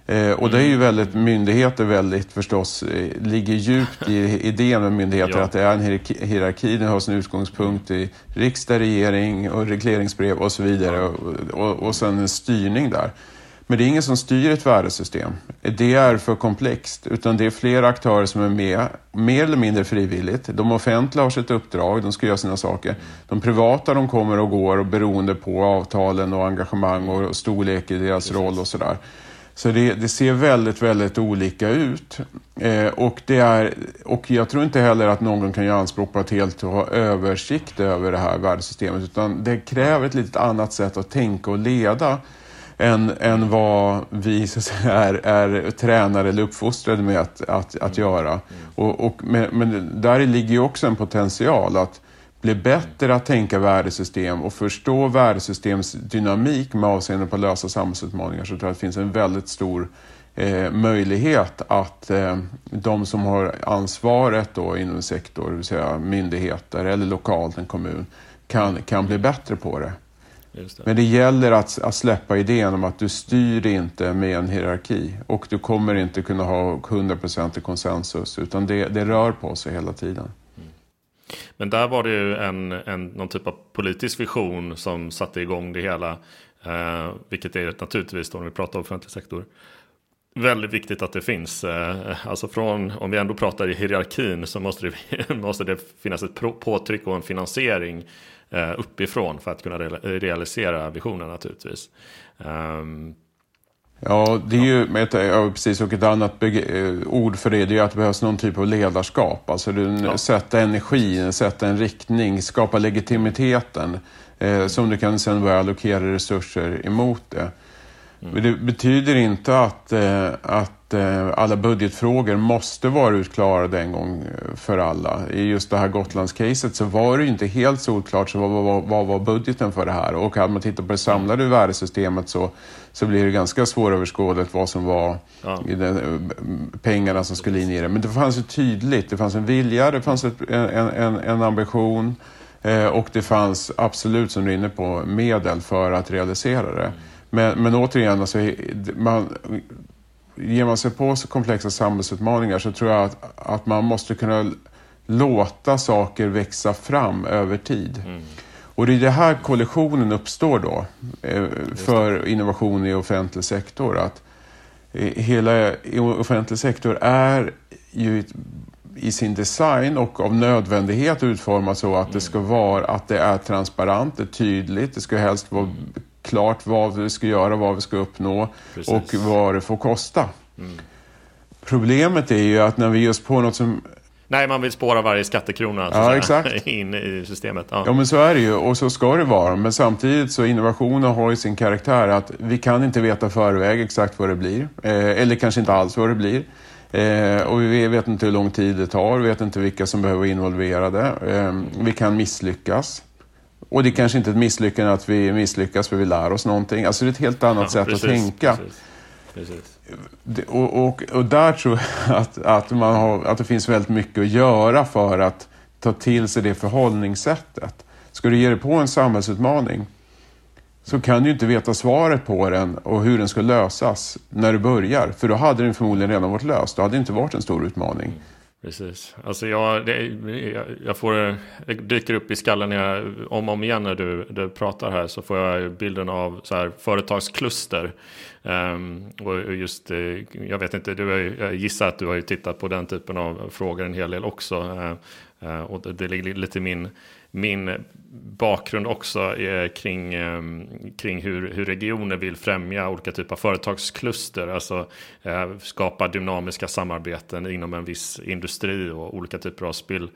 Eh, och mm. det är ju mm. väldigt, myndigheter väldigt förstås, eh, ligger djupt i idén med myndigheter ja. att det är en hierarki, den har sin utgångspunkt i riksdag, regering och regleringsbrev och så vidare. Och, och, och sen en styrning där. Men det är ingen som styr ett värdesystem. Det är för komplext. Utan det är flera aktörer som är med, mer eller mindre frivilligt. De offentliga har sitt uppdrag, de ska göra sina saker. De privata de kommer och går och beroende på avtalen och engagemang och storlek i deras roll och sådär. Så det, det, ser väldigt, väldigt olika ut. Eh, och, det är, och jag tror inte heller att någon kan göra anspråk på att helt ha översikt över det här värdesystemet. Utan det kräver ett lite annat sätt att tänka och leda än, än vad vi så säga, är, är tränade eller uppfostrade med att, att, att mm. göra. Mm. Och, och, men, där ligger ju också en potential att bli bättre att tänka värdesystem och förstå värdesystems dynamik med avseende på att lösa samhällsutmaningar så tror jag att det finns en väldigt stor eh, möjlighet att eh, de som har ansvaret då inom en sektor, det vill säga myndigheter eller lokalt en kommun, kan, kan bli bättre på det. Det. Men det gäller att, att, släppa idén om att du styr inte med en hierarki och du kommer inte kunna ha 100% konsensus utan det, det, rör på sig hela tiden. Mm. Men där var det ju en, en, någon typ av politisk vision som satte igång det hela. Eh, vilket är naturligtvis då när vi pratar om offentlig sektor. Väldigt viktigt att det finns. Eh, alltså från, om vi ändå pratar i hierarkin så måste det, måste det finnas ett påtryck och en finansiering Eh, uppifrån för att kunna realisera visionen naturligtvis. Um, Ja, det är ju ett, ja, precis, och ett annat eh, ord för det, det är att det behövs någon typ av ledarskap. Alltså du, ja. sätta energi, sätta en riktning, skapa legitimiteten eh, som du kan sen börja allokera resurser emot det. Mm. Men det betyder inte att, eh, att Eh, alla budgetfrågor måste vara utklarade en gång eh, för alla. I just det här Gotlandscaset så var det ju inte helt solklart så vad, vad, vad var budgeten för det här. Och hade man tittat på det samlade värdesystemet så, så blir det ganska svåröverskådligt vad som var ja. den, eh, pengarna som skulle in i det. Men det fanns ju tydligt, det fanns en vilja, det fanns ett, en, en, en ambition och det fanns absolut, som du är inne på, medel för att realisera det. Men, men återigen, alltså, man, ger man sig på så komplexa samhällsutmaningar så tror jag att, att man måste kunna låta saker växa fram över tid. Mm. Och det är det här kollisionen uppstår då eh, för innovation i offentlig sektor. Att eh, hela offentlig sektor är ju i sin design och av nödvändighet utformad så att mm. det ska vara att det är transparent, det är tydligt, det ska helst vara klart vad vi ska göra, vad vi ska uppnå Precis. och vad det får kosta. Mm. Problemet är ju att när vi ger oss på något som Nej, man vill spåra varje skattekrona ja, exakt. in i systemet. Ja. ja. men så är det ju och så ska det vara. Men samtidigt så innovationen har ju sin karaktär att vi kan inte veta förväg exakt vad det blir. Eh, eller kanske inte alls vad det blir. Eh, och vi vet inte hur lång tid det tar, vi vet inte vilka som behöver vara involverade. Eh, vi kan misslyckas. Och det är kanske inte ett misslyckande att vi misslyckas för vi lär oss någonting. Alltså det är ett helt annat ja, sätt precis, att tänka. Precis, precis. Och, och, och, där tror jag att, att, man har, att det finns väldigt mycket att göra för att ta till sig det förhållningssättet. Ska du ge dig på en samhällsutmaning så kan du inte veta svaret på den och hur den ska lösas när du börjar. För då hade den förmodligen redan varit löst. Då hade det inte varit en stor utmaning. Precis. Alltså jag, det, jag, får, det dyker upp i skallen när jag, om och om igen när du, du pratar här så får jag bilden av så här företagskluster. Um, och just, eh, jag vet inte, du har, jag gissar att du har ju tittat på den typen av frågor en hel del också. Uh, och det, det ligger lite i min min bakgrund också kring, ehm, kring hur, hur regioner vill främja olika typer av företagskluster. Alltså eh, skapa dynamiska samarbeten inom en viss industri och olika typer av spill,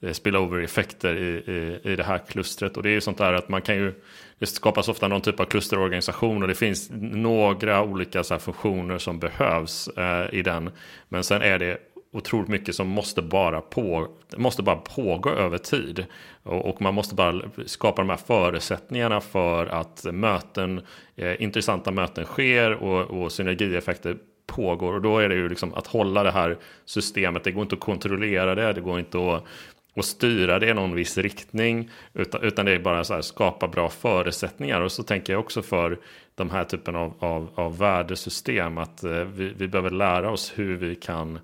eh, spillover-effekter i, i, i det här klustret. Och det är ju sånt där att man kan ju, det skapas ofta någon typ av klusterorganisation och det finns några olika så funktioner som behövs eh, i den. Men sen är det otroligt mycket som måste bara, på, måste bara pågå över tid. Och, och, man måste bara skapa de här förutsättningarna för att möten, eh, intressanta möten sker och, och synergieffekter pågår. Och då är det ju liksom att hålla det här systemet, det går inte att kontrollera det, det går inte att och styra det i någon viss riktning. Utan, utan det är bara så här, skapa bra förutsättningar. Och så tänker jag också för de här typen av, av, av värdesystem. Att eh, vi, vi behöver lära oss hur vi kan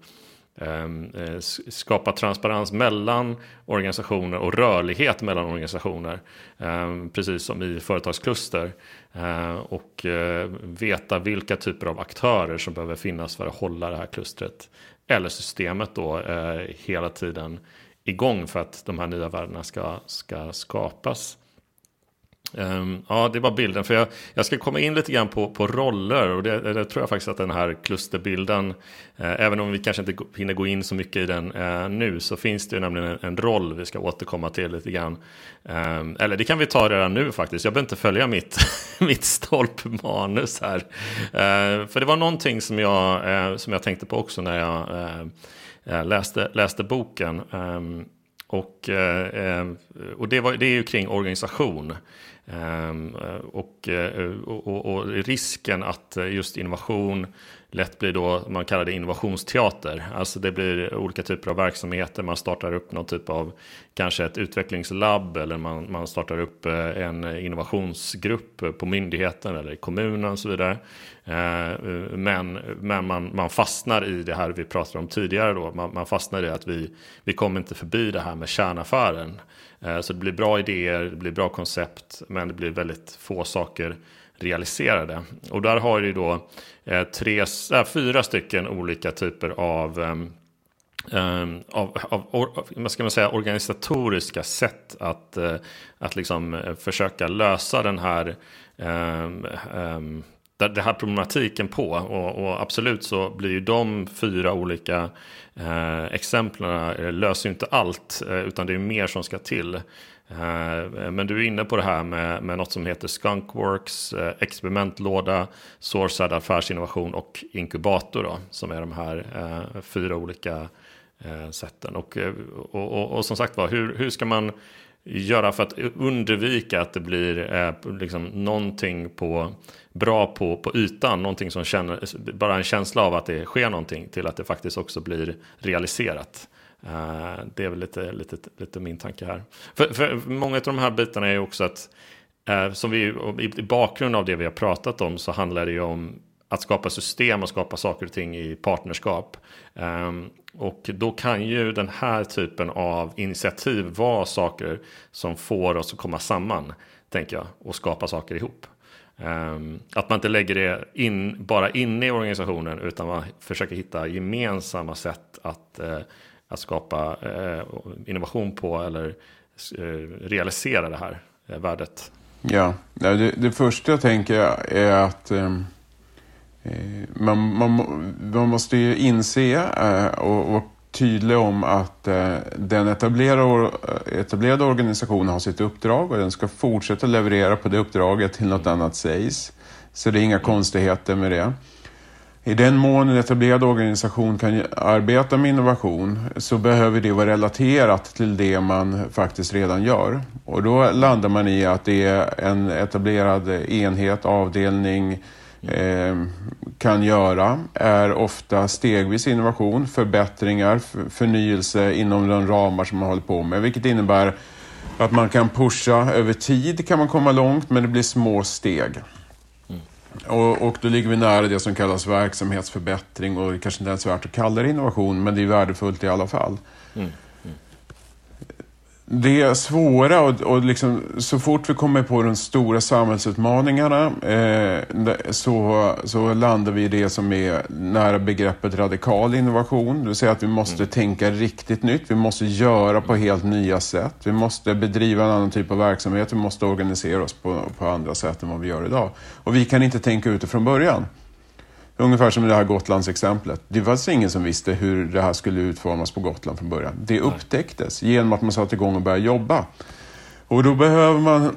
Ehm, eh, skapa transparens mellan organisationer och rörlighet mellan organisationer. Ehm, precis som i företagskluster. Ehm, och eh, veta vilka typer av aktörer som behöver finnas för att hålla det här klustret. Eller systemet då eh, hela tiden igång för att de här nya värdena ska, ska skapas. Um, ja, det var bilden. För jag, jag, ska komma in lite grann på, på roller. Och det, det, tror jag faktiskt att den här klusterbilden, eh, även om vi kanske inte hinner gå in så mycket i den eh, nu, så finns det ju nämligen en, en, roll vi ska återkomma till lite grann. Um, eller det kan vi ta redan nu faktiskt. Jag behöver inte följa mitt, mitt stolpmanus här. Uh, för det var någonting som jag, uh, som jag tänkte på också när jag uh, läste, läste boken. Um, och, och det, var, det är ju kring organisation. Ehm, eh, och, eh, och, och, och, risken att eh, just innovation lätt blir då, man kallar det innovationsteater. Alltså det blir olika typer av verksamheter, man startar upp någon typ av kanske ett utvecklingslabb eller man, man startar upp eh, en innovationsgrupp på myndigheten eller i kommunen och så vidare. Eh, men, men man, man fastnar i det här vi pratade om tidigare då, man, man fastnar i att vi, vi kommer inte förbi det här med kärnaffären. Eh, så det blir bra idéer, det blir bra koncept, men det blir väldigt få saker realiserade. Och där har du då eh, tre, äh, fyra stycken olika typer av, um, av, av vad ska man säga, organisatoriska sätt att, eh, att liksom eh, försöka lösa den här um, um, den här problematiken på. Och, och, absolut så blir ju de fyra olika eh, exemplen löser ju inte allt, utan det är mer som ska till. Eh, men du är inne på det här med, med något som heter Skunkworks, eh, experimentlåda, sourcad affärsinnovation och inkubator då, som är de här eh, fyra olika eh, sätten. Och, och, och, och, som sagt var, hur, hur ska man göra för att undvika att det blir eh, liksom någonting på, bra på, på ytan, någonting som känner, bara en känsla av att det sker någonting till att det faktiskt också blir realiserat. Eh, det är väl lite, lite, lite min tanke här. För, för många av de här bitarna är ju också att, eh, som vi, i bakgrund av det vi har pratat om så handlar det ju om att skapa system och skapa saker och ting i partnerskap. Um, och då kan ju den här typen av initiativ vara saker som får oss att komma samman, tänker jag, och skapa saker ihop. Um, att man inte lägger det in, bara inne i organisationen utan man försöker hitta gemensamma sätt att, uh, att skapa eh, innovation på eller eh, realisera det här eh, värdet. Ja, det, det första jag tänker är att Eh, man, man, man måste ju inse eh, och vara tydlig om att eh, den etablerade, etablerade organisationen har sitt uppdrag och den ska fortsätta leverera på det uppdraget till något annat sägs. Så det är inga konstigheter med det. I den mån en etablerad organisation kan arbeta med innovation så behöver det vara relaterat till det man faktiskt redan gör. Och då landar man i att det är en etablerad enhet, avdelning, eh, kan göra är ofta stegvis innovation, förbättringar, förnyelse inom de ramar som man håller på med. Vilket innebär att man kan pusha över tid kan man komma långt men det blir små steg. Och, och då ligger vi nära det som kallas verksamhetsförbättring och det kanske inte ens är värt att kalla det innovation, men det är värdefullt i alla fall. Mm det svåra och, och liksom, så fort vi kommer på de stora samhällsutmaningarna eh, så, så landar vi i det som är nära begreppet radikal innovation. Det vill säga att vi måste mm. tänka riktigt nytt. Vi måste göra på helt nya sätt. Vi måste bedriva en annan typ av verksamhet. Vi måste organisera oss på, på andra sätt än vad vi gör idag. Och vi kan inte tänka ut det från början. Ungefär som det här Gotlandsexemplet. Det var alltså ingen som visste hur det här skulle utformas på Gotland från början. Det upptäcktes genom att man satte igång och började jobba. Och då behöver man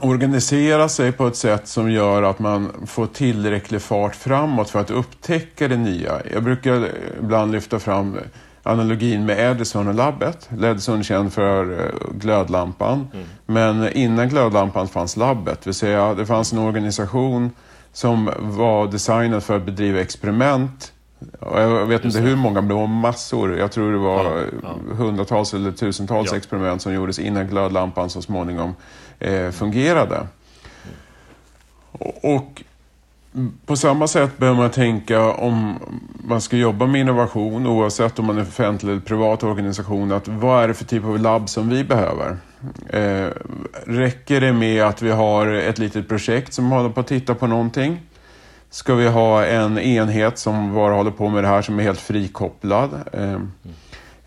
organisera sig på ett sätt som gör att man får tillräcklig fart framåt för att upptäcka det nya. Jag brukar ibland lyfta fram analogin med Edison och labbet. Edison är känd för eh, glödlampan. Mm. Men innan glödlampan fanns labbet. Det vill säga det fanns en organisation som var designad för att bedriva experiment. Jag vet inte hur många, men det var massor. Jag tror det var ja, ja. hundratals eller tusentals ja. experiment som gjordes innan glödlampan så småningom eh, fungerade. Och, och på samma sätt behöver man tänka om man ska jobba med innovation oavsett om man är offentlig eller privat organisation. Att vad är det för typ av labb som vi behöver? Eh, räcker det med att vi har ett litet projekt som håller på att titta på någonting? Ska vi ha en enhet som bara håller på med det här som är helt frikopplad? Eh,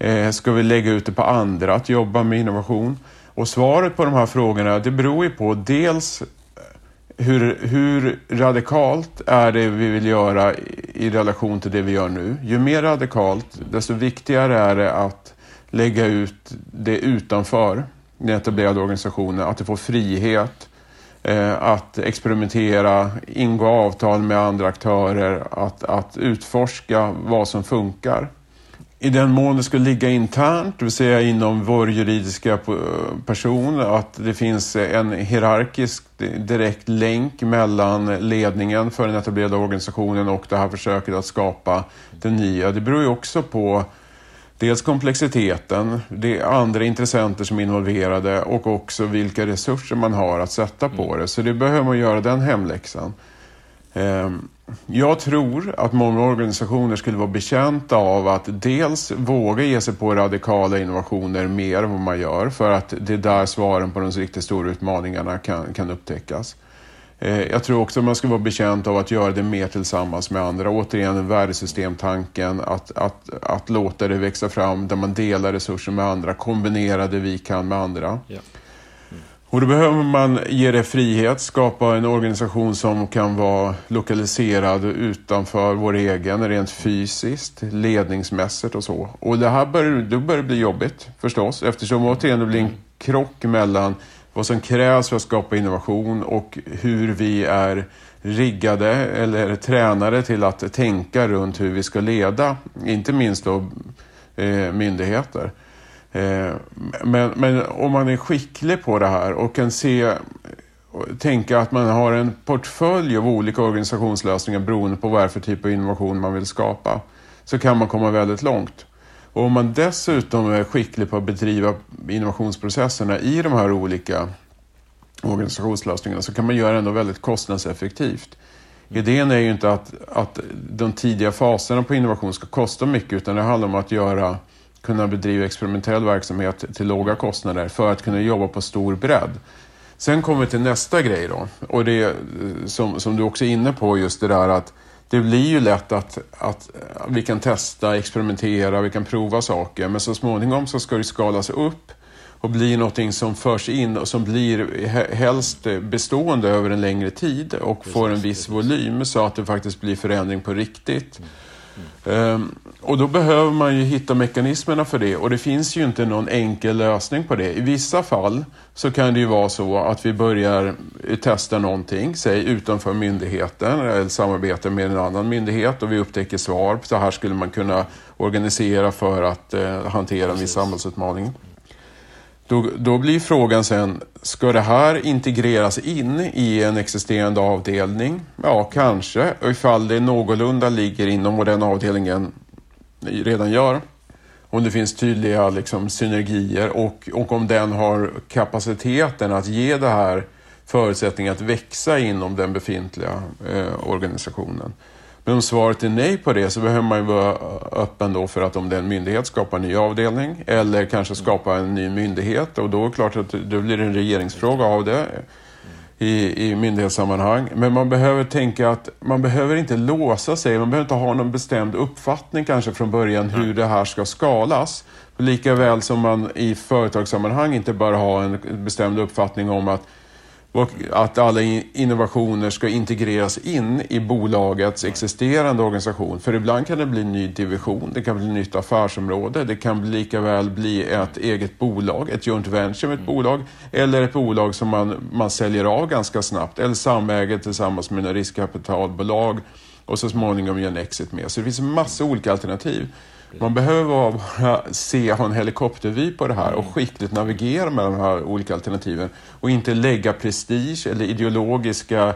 eh, ska vi lägga ut det på andra att jobba med innovation? Och svaret på de här frågorna det beror ju på dels hur, hur radikalt är det vi vill göra i relation till det vi gör nu? Ju mer radikalt, desto viktigare är det att lägga ut det utanför den etablerade organisationen, att det får frihet eh, att experimentera, ingå avtal med andra aktörer, att, att utforska vad som funkar. I den mån det skulle ligga internt, det vill säga inom vår juridiska person, att det finns en hierarkisk direkt länk mellan ledningen för den etablerade organisationen och det här försöket att skapa det nya. Det beror ju också på Dels komplexiteten, det är andra intressenter som är involverade och också vilka resurser man har att sätta på mm. det. Så det behöver man göra den hemläxan. Ehm, jag tror att många organisationer skulle vara betjänta av att dels våga ge sig på radikala innovationer mer än vad man gör för att det är där svaren på de riktigt stora utmaningarna kan, kan upptäckas. Ehm, jag tror också att man ska vara bekänt av att göra det mer tillsammans med andra. Återigen värdesystemtanken, att, att, att låta det växa fram där man delar resurser med andra, kombinera det vi kan med andra. Yeah. Och då behöver man ge det frihet, skapa en organisation som kan vara lokaliserad utanför vår egen, rent fysiskt, ledningsmässigt och så. Och det här börjar, då börjar det bli jobbigt förstås, eftersom återigen det blir en krock mellan vad som krävs för att skapa innovation och hur vi är riggade eller tränade till att tänka runt hur vi ska leda, inte minst då eh, myndigheter. Eh, men, men, om man är skicklig på det här och kan se tänka att man har en portfölj av olika organisationslösningar beroende på vad det är för typ av innovation man vill skapa så kan man komma väldigt långt. Och om man dessutom är skicklig på att bedriva innovationsprocesserna i de här olika organisationslösningarna så kan man göra det ändå väldigt kostnadseffektivt. Idén är ju inte att, att de tidiga faserna på innovation ska kosta mycket utan det handlar om att göra, kunna bedriva experimentell verksamhet till låga kostnader för att kunna jobba på stor bredd. Sen kommer vi till nästa grej då och det som, som du också är inne på just det där att det blir ju lätt att, att vi kan testa, experimentera, vi kan prova saker men så småningom så ska det skalas upp och bli någonting som förs in och som blir helst bestående över en längre tid och får en viss volym så att det faktiskt blir förändring på riktigt. Um, och då behöver man ju hitta mekanismerna för det och det finns ju inte någon enkel lösning på det. I vissa fall så kan det ju vara så att vi börjar testa någonting, säg utanför myndigheten eller samarbetar med en annan myndighet och vi upptäcker svar. Så här skulle man kunna organisera för att uh, hantera en viss samhällsutmaning. Då, då blir frågan sen, ska det här integreras in i en existerande avdelning? Ja, kanske, ifall det någorlunda ligger inom vad den avdelningen redan gör. Om det finns tydliga liksom, synergier och, och om den har kapaciteten att ge det här förutsättningar att växa inom den befintliga eh, organisationen. Men om svaret är nej på det så behöver man ju vara öppen då för att om det är en myndighet skapa en ny avdelning eller kanske skapa en ny myndighet och då är det klart att då blir det en regeringsfråga av det i, i myndighetssammanhang. Men man behöver tänka att man behöver inte låsa sig, man behöver inte ha någon bestämd uppfattning kanske från början hur det här ska skalas. Lika väl som man i företagssammanhang inte bör ha en bestämd uppfattning om att att alla innovationer ska integreras in i bolagets existerande organisation. För ibland kan det bli en ny division, det kan bli ett nytt affärsområde, det kan lika väl bli ett eget bolag, ett joint venture med ett bolag, eller ett bolag som man, man säljer av ganska snabbt, eller samäger tillsammans med en riskkapitalbolag och så småningom gör en exit med. Så det finns en massa olika alternativ. Man behöver bara se, ha en helikoptervy på det här och skickligt navigera mellan de här olika alternativen och inte lägga prestige eller ideologiska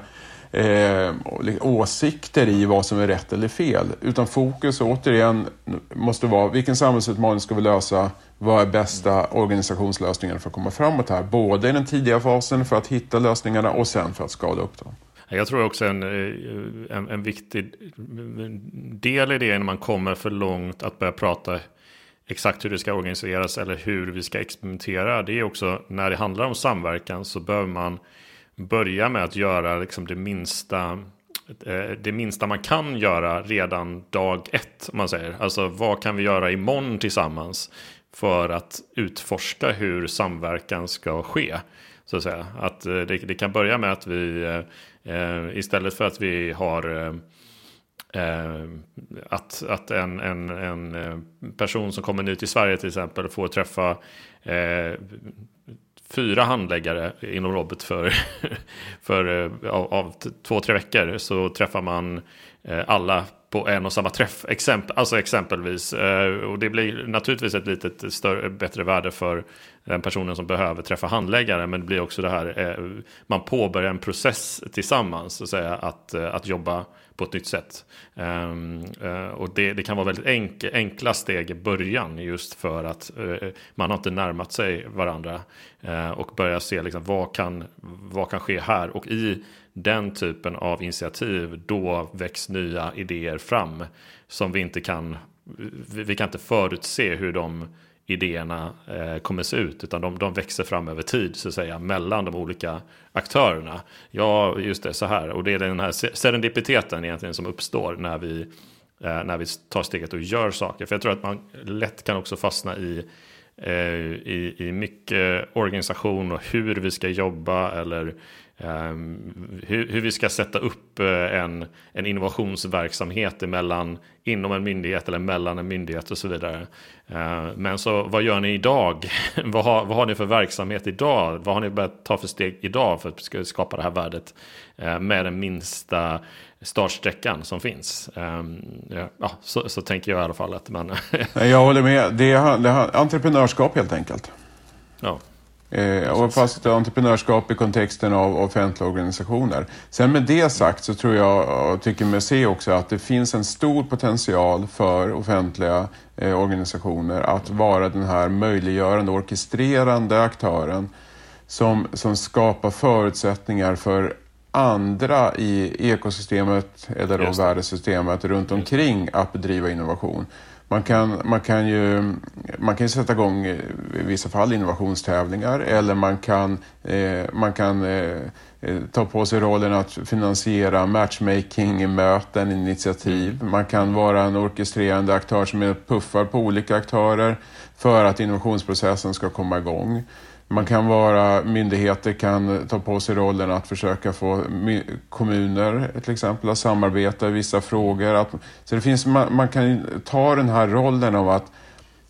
eh, åsikter i vad som är rätt eller fel. Utan fokus återigen måste vara vilken samhällsutmaning ska vi lösa? Vad är bästa organisationslösningen för att komma framåt här? Både i den tidiga fasen för att hitta lösningarna och sen för att skala upp dem. Jag tror också en, eh, en, en viktig del i det när man kommer för långt att börja prata exakt hur det ska organiseras eller hur vi ska experimentera. Det är också när det handlar om samverkan så behöver man börja med att göra liksom det minsta eh, det minsta man kan göra redan dag ett. Om man säger. Alltså vad kan vi göra imorgon tillsammans för att utforska hur samverkan ska ske. Så att säga. Att eh, det, det kan börja med att vi Eh, istället för att vi har eh, eh att, att en, en, en eh, person som kommer ny till Sverige till exempel får träffa eh, fyra handläggare inom Robot för, för av, av, två, tre veckor så träffar man alla på en och samma träff. Exempel, alltså exempelvis. och det blir naturligtvis ett lite bättre värde för den personen som behöver träffa handläggare. Men det blir också det här, eh, man påbörjar en process tillsammans, så att, säga, att, eh, att jobba på ett nytt sätt. Um, uh, och det, det, kan vara väldigt enk, enkla steg i början just för att uh, man har inte närmat sig varandra uh, och börja se liksom, vad, kan, vad kan ske här. Och i den typen av initiativ då väcks nya idéer fram som vi inte kan, vi, vi kan inte förutse hur de idéerna eh, kommer se ut. Utan de, de växer fram över tid så att säga mellan de olika aktörerna. Ja, just det, så här. Och det är den här serendipiteten egentligen som uppstår när vi, eh, när vi tar steget och gör saker. För jag tror att man lätt kan också fastna i eh, i, i mycket organisation och hur vi ska jobba eller hur, hur, vi ska sätta upp eh, en, en innovationsverksamhet emellan, inom en myndighet eller mellan en myndighet och så vidare. Ehm, men så vad gör ni idag? vad, har, vad har ni för verksamhet idag? Vad har ni börjat ta för steg idag för att skapa det här värdet eh, med den minsta startsträckan som finns. Ehm, ja, så, så tänker jag i alla fall att man... jag håller med. Det är, det är entreprenörskap helt enkelt. Ja. Eh, och fast entreprenörskap i kontexten av offentliga organisationer. Sen med det sagt så tror jag, och tycker mig se också, att det finns en stor potential för offentliga eh, organisationer att vara den här möjliggörande, orkestrerande aktören som, som skapar förutsättningar för andra i ekosystemet eller då värdesystemet runt omkring att bedriva innovation. Man kan, man, kan ju, man kan sätta igång i vissa fall innovationstävlingar eller man kan, eh, man kan eh, eh ta på sig rollen att finansiera matchmaking-möten, initiativ. Mm. Man kan vara en orkestrerande aktör som puffar på olika aktörer för att innovationsprocessen ska komma igång. Man kan vara, myndigheter kan ta på sig rollen att försöka få kommuner till exempel att samarbeta i vissa frågor. Att, så det finns, man, man kan ta den här rollen av att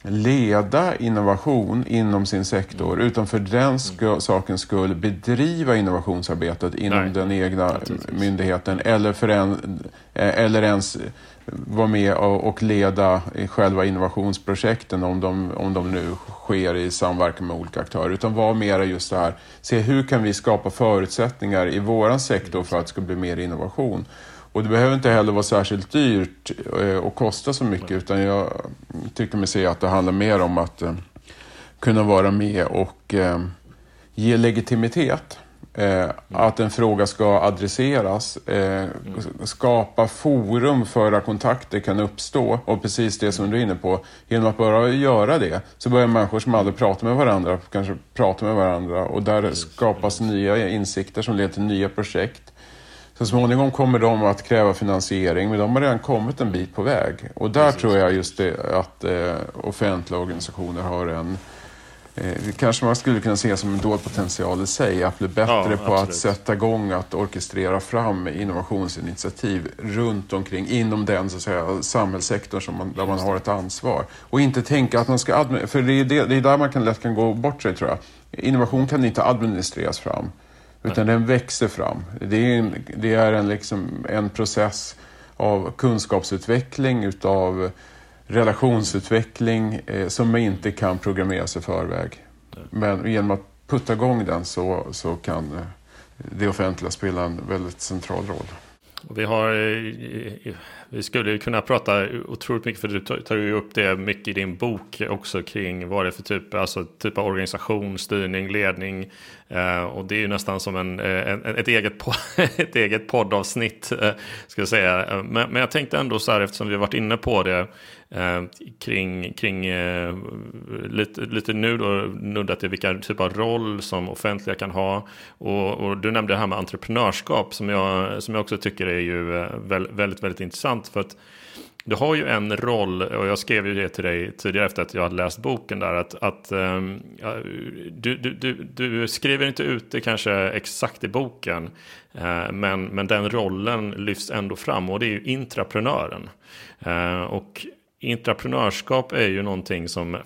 leda innovation inom sin sektor mm. utan för den sk sakens skull bedriva innovationsarbetet inom Nej. den egna myndigheten eller, för en, eller ens vara med och leda själva innovationsprojekten om de, om de nu sker i samverkan med olika aktörer. Utan vara mera just det här, se hur kan vi skapa förutsättningar i våran sektor för att det ska bli mer innovation. Och det behöver inte heller vara särskilt dyrt eh, och kosta så mycket utan jag tycker mig se att det handlar mer om att eh, kunna vara med och eh, ge legitimitet Eh, att en fråga ska adresseras. Eh, skapa forum för att kontakter kan uppstå. Och precis det som du är inne på. Genom att bara göra det så börjar människor som aldrig pratar med varandra kanske prata med varandra. Och där skapas nya insikter som leder till nya projekt. Så småningom kommer de att kräva finansiering, men de har redan kommit en bit på väg. Och där Precis. tror jag just det, att eh, offentliga organisationer har en Eh, kanske man skulle kunna se som en dold potential i sig, att bli bättre ja, på att sätta igång att orkestrera fram innovationsinitiativ runt omkring inom den så att säga, samhällssektorn som man, där man har ett ansvar. Och inte tänka att man ska, för det är, det, det är där man kan, lätt kan gå bort sig tror jag. Innovation kan inte administreras fram, utan Nej. den växer fram. Det är en, det är en, liksom, en process av kunskapsutveckling, utav relationsutveckling eh, som inte kan programmeras i förväg. Men genom att putta igång den så, så kan eh, det offentliga spela en väldigt central roll. Vi, har, eh, vi skulle kunna prata otroligt mycket, för du tar ju upp det mycket i din bok också kring vad det är för typ, alltså typ av organisation, styrning, ledning. Eh, och det är ju nästan som en, eh, en ett, eget, ett eget poddavsnitt, ska jag säga. Men, men jag tänkte ändå så här, eftersom vi har varit inne på det, eh, kring, kring eh, lite, lite nu då nuddat till vilka typ av roll som offentliga kan ha. Och, och, du nämnde det här med entreprenörskap som jag, som jag också tycker är ju eh, väldigt, väldigt, väldigt intressant. För att du har ju en roll, och jag skrev ju det till dig tidigare efter att jag hade läst boken där, att, att um, du, du, du, du, skriver inte ut det kanske exakt i boken, uh, men, men den rollen lyfts ändå fram och det är ju intraprenören. Uh, och Intraprenörskap är ju någonting som,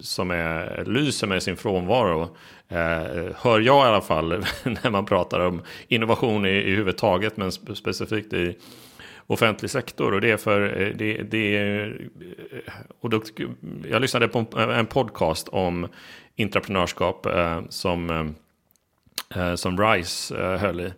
som är, lyser med sin frånvaro. Eh, hör jag i alla fall när man pratar om innovation i, i huvud taget men specifikt i offentlig sektor. Och det är för eh, det, det, är, eh, och då, jag lyssnade på en podcast om intraprenörskap eh, som, eh, eh som RISE eh, höll i.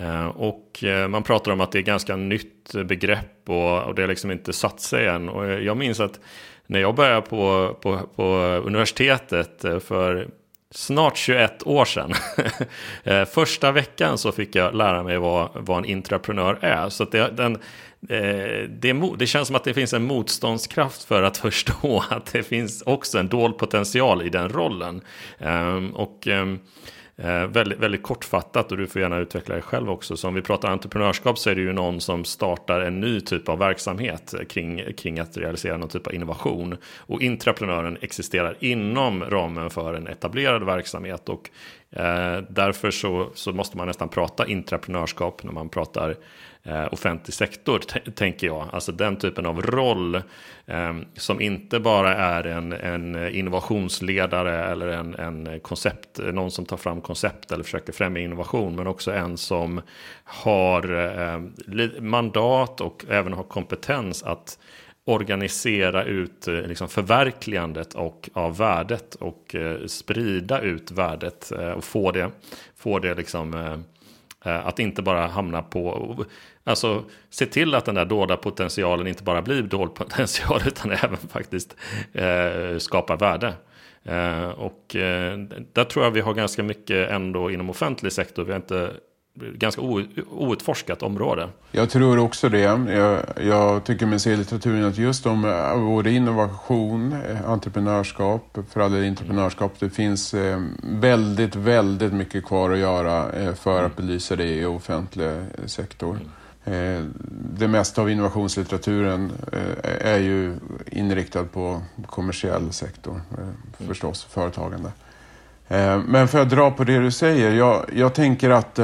Eh, och eh, man pratar om att det är ganska nytt begrepp och, och det har liksom inte satt sig än. Och eh, jag minns att när jag började på, på, på universitetet för snart 21 år sedan. Första veckan så fick jag lära mig vad, vad en intraprenör är. Så det, den, det, det, känns som att det finns en motståndskraft för att förstå att det finns också en dold potential i den rollen. Ehm, och ehm, Eh, väldigt, väldigt kortfattat och du får gärna utveckla dig själv också. Så om vi pratar entreprenörskap så är det ju någon som startar en ny typ av verksamhet kring, kring att realisera någon typ av innovation. Och intraprenören existerar inom ramen för en etablerad verksamhet och eh, därför så, så måste man nästan prata intraprenörskap när man pratar eh, offentlig sektor, tänker jag. Alltså den typen av roll eh, som inte bara är en, en innovationsledare eller en, en koncept, någon som tar fram koncept eller försöker främja innovation, men också en som har eh, mandat och även har kompetens att organisera ut eh, liksom förverkligandet och, av värdet och eh, sprida ut värdet eh, och få det, få det liksom, eh, eh att inte bara hamna på Alltså se till att den där dolda potentialen inte bara blir dold potential utan även faktiskt eh, skapar värde. Eh, och eh, där tror jag vi har ganska mycket ändå inom offentlig sektor. Vi har inte ganska outforskat område. Jag tror också det. Jag, jag tycker mig se i litteraturen att just om eh, både innovation, eh, entreprenörskap, för alla entreprenörskap, det finns eh, väldigt, väldigt mycket kvar att göra för att belysa det i offentlig sektor. Mm. Eh, det mesta av innovationslitteraturen eh, är ju inriktad på kommersiell sektor, eh, förstås, företagande. Men för att dra på det du säger, jag, jag tänker att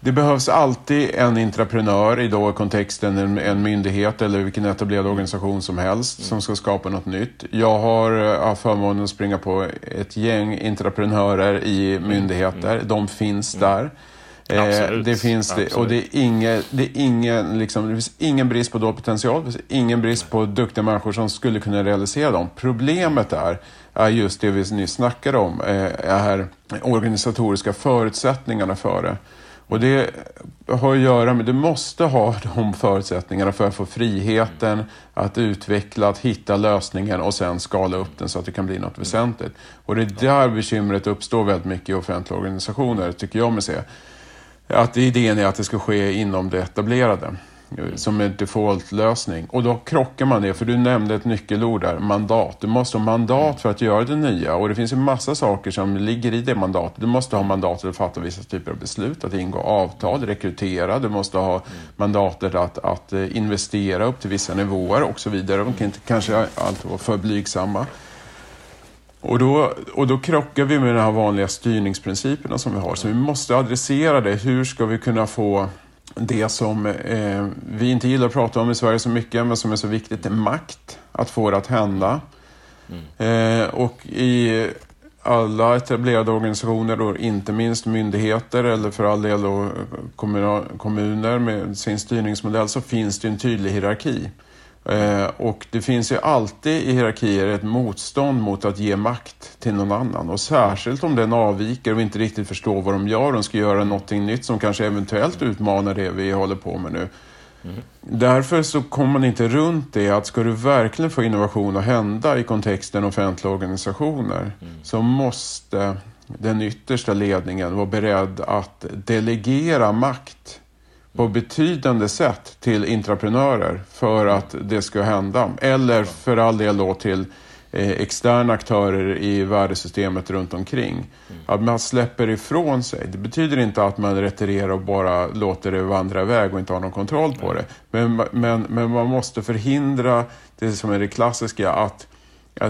det behövs alltid en intraprenör i då kontexten en, en myndighet eller vilken etablerad organisation som helst som ska skapa något nytt. Jag har haft förmånen att springa på ett gäng intraprenörer i myndigheter. De finns där. Absolut. Det finns det, och det är, ingen, det, är ingen, liksom, det finns ingen brist på dold potential, det finns ingen brist på duktiga människor som skulle kunna realisera dem. Problemet är, är just det vi nyss snackade om, är organisatoriska förutsättningarna för det. Och det har att göra med, du måste ha de förutsättningarna för att få friheten att utveckla, att hitta lösningen och sen skala upp den så att det kan bli något väsentligt. Och det är där bekymret uppstår väldigt mycket i offentliga organisationer, tycker jag mig se. Att idén är att det ska ske inom det etablerade eh, som en default-lösning. Och då krockar man det, för du nämnde ett nyckelord där, mandat. Du måste ha mandat för att göra det nya och det finns ju massa saker som ligger i det mandatet. Du måste ha mandat att fatta vissa typer av beslut, att ingå avtal, rekrytera. Du måste ha mandatet att, att eh, investera upp till vissa nivåer och så vidare. De kan inte kanske alltid vara för blygsamma. Och då, och då krockar vi med de här vanliga styrningsprinciperna som vi har. Så vi måste adressera det. Hur ska vi kunna få det som eh, vi inte gillar att prata om i Sverige så mycket, men som är så viktigt, är makt. Att få det att hända. Mm. Eh, och i alla etablerade organisationer, då, inte minst myndigheter eller för all del kommuner med sin styrningsmodell, så finns det en tydlig hierarki. Eh, och det finns ju alltid i hierarkier ett motstånd mot att ge makt till någon annan. Och särskilt om den avviker och inte riktigt förstår vad de gör. De ska göra någonting nytt som kanske eventuellt utmanar det vi håller på med nu. Mm. Därför så kommer man inte runt det att ska du verkligen få innovation att hända i kontexten offentliga organisationer mm. så måste den yttersta ledningen vara beredd att delegera makt på betydande sätt till intraprenörer för att det ska hända. Eller för all del då till eh, externa aktörer i värdesystemet runt omkring. Att man släpper ifrån sig. Det betyder inte att man retirerar och bara låter det vandra iväg och inte har någon kontroll på det. Men, men, men man måste förhindra det som är det klassiska att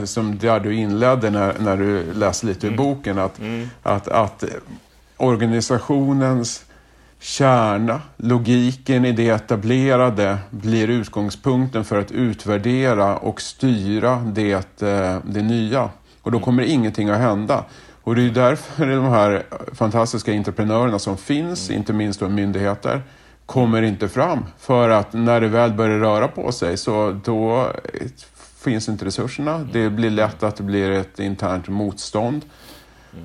som där du inledde när, när du läste lite ur mm. boken, att, mm. att, att organisationens kärna, logiken i det etablerade blir utgångspunkten för att utvärdera och styra det, eh, det nya. Och då kommer ingenting att hända. Och det är därför de här fantastiska entreprenörerna som finns, inte minst då myndigheter, kommer inte fram. För att när det väl börjar röra på sig så då finns inte resurserna. Det blir lätt att det blir ett internt motstånd.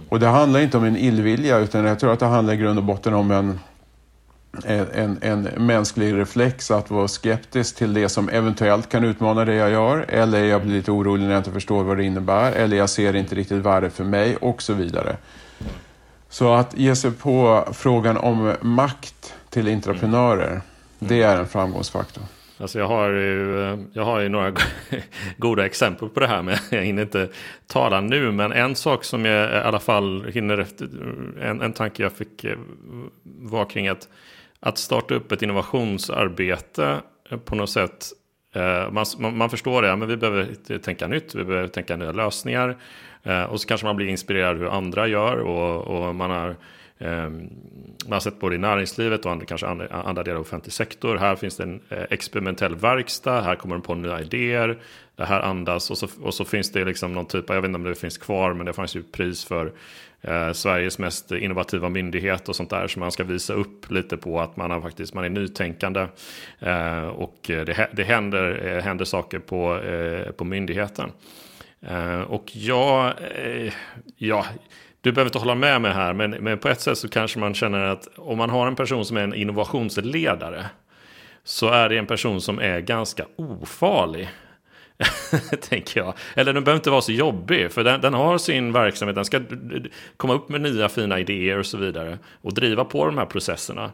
Och det handlar inte om en illvilja utan jag tror att det handlar i grund och botten om en en, en mänsklig reflex att vara skeptisk till det som eventuellt kan utmana det jag gör. Eller jag blir lite orolig när jag inte förstår vad det innebär. Eller jag ser inte riktigt värde för mig och så vidare. Så att ge sig på frågan om makt till entreprenörer, mm. det är en framgångsfaktor. Alltså jag, har ju, jag har ju några goda exempel på det här, men jag hinner inte tala nu. Men en sak som jag i alla fall hinner efter, en, en tanke jag fick eh, var kring att att starta upp ett innovationsarbete eh, på något sätt. Eh, man, man, förstår det, men vi behöver tänka nytt, vi behöver tänka nya lösningar. Eh, och så kanske man blir inspirerad hur andra gör och, och man har Ehm, man har sett både i näringslivet och andra, kanske andra, andra delar av offentlig sektor. Här finns det en eh, experimentell verkstad, här kommer de på nya idéer. Det här andas och så, och så finns det liksom någon typ av, jag vet inte om det finns kvar, men det fanns ju pris för eh, Sveriges mest innovativa myndighet och sånt där. Så man ska visa upp lite på att man, har faktiskt, man är nytänkande. Eh, och det, det händer, eh, händer saker på, eh, på myndigheten. Eh, och jag, ja, du behöver inte hålla med mig här, men, men på ett sätt så kanske man känner att om man har en person som är en innovationsledare så är det en person som är ganska ofarlig. tänker jag. Eller den behöver inte vara så jobbig, för den, den, har sin verksamhet, den ska komma upp med nya fina idéer och så vidare. Och driva på de här processerna.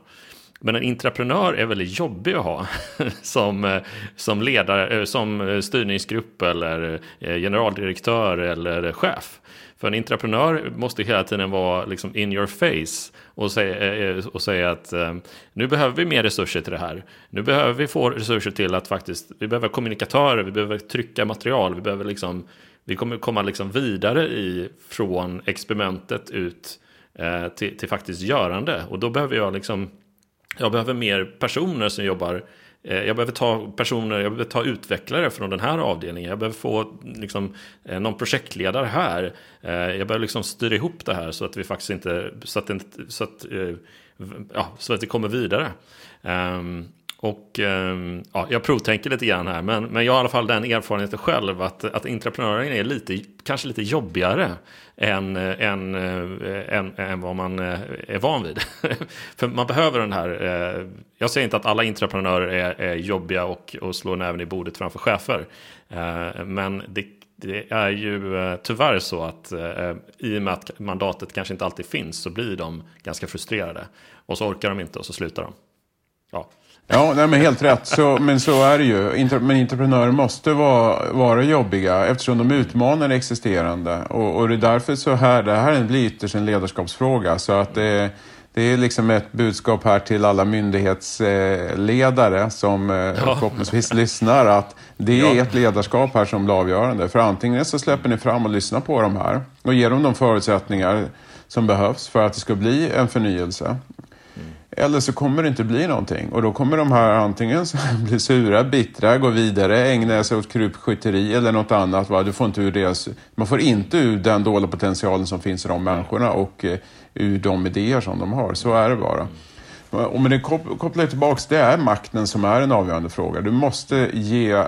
Men en entreprenör är väldigt jobbig att ha som, eh, som ledare, eh, som eh, styrningsgrupp eller generaldirektör eller chef. För en entreprenör måste hela tiden vara liksom in your face och säga, eh, och säga att eh, nu behöver vi mer resurser till det här. Nu behöver vi få resurser till att faktiskt, vi behöver kommunikatörer, vi behöver trycka material, vi behöver liksom, vi kommer komma liksom vidare i, från experimentet ut eh, till, till faktiskt görande. Och då behöver jag liksom, jag behöver mer personer som jobbar Eh, jag behöver ta personer, jag behöver ta utvecklare från den här avdelningen. Jag behöver få liksom, eh, någon projektledare här. Eh, jag behöver liksom styra ihop det här så att vi faktiskt inte, så att, så att, ja, så att det kommer vidare. Ehm, och ehm, ja, jag provtänker lite grann här, men, men jag har i alla fall den erfarenheten själv att, att entreprenören är lite, kanske lite jobbigare än, än, eh, än, än vad man eh, är van vid. För man behöver den här, eh, jag säger inte att alla entreprenörer är, är jobbiga och, och slår näven i bordet framför chefer, men det, det är ju tyvärr så att i och med att mandatet kanske inte alltid finns så blir de ganska frustrerade. Och så orkar de inte och så slutar de. Ja. Ja, nej, men helt rätt. Så, men så är det ju. men entreprenörer måste vara, vara jobbiga eftersom de utmanar det existerande. Och, och det är därför så här, det här blir ytterst en ledarskapsfråga. Så att det, det är liksom ett budskap här till alla myndighetsledare som eh, ja. förhoppningsvis lyssnar. Att det är ja. ett ledarskap här som blir avgörande. För antingen så släpper ni fram och lyssnar på de här och ger dem de förutsättningar som behövs för att det ska bli en förnyelse. Eller så kommer det inte bli någonting och då kommer de här antingen bli sura, bittra, gå vidare, ägna sig åt krypskytteri eller något annat. Va? Du får inte ur deras, man får inte ur den dåliga potentialen som finns i de människorna och eh, ur de idéer som de har. Så är det bara. Och med det kopplar tillbaks, det är makten som är en avgörande fråga. Du måste ge eh,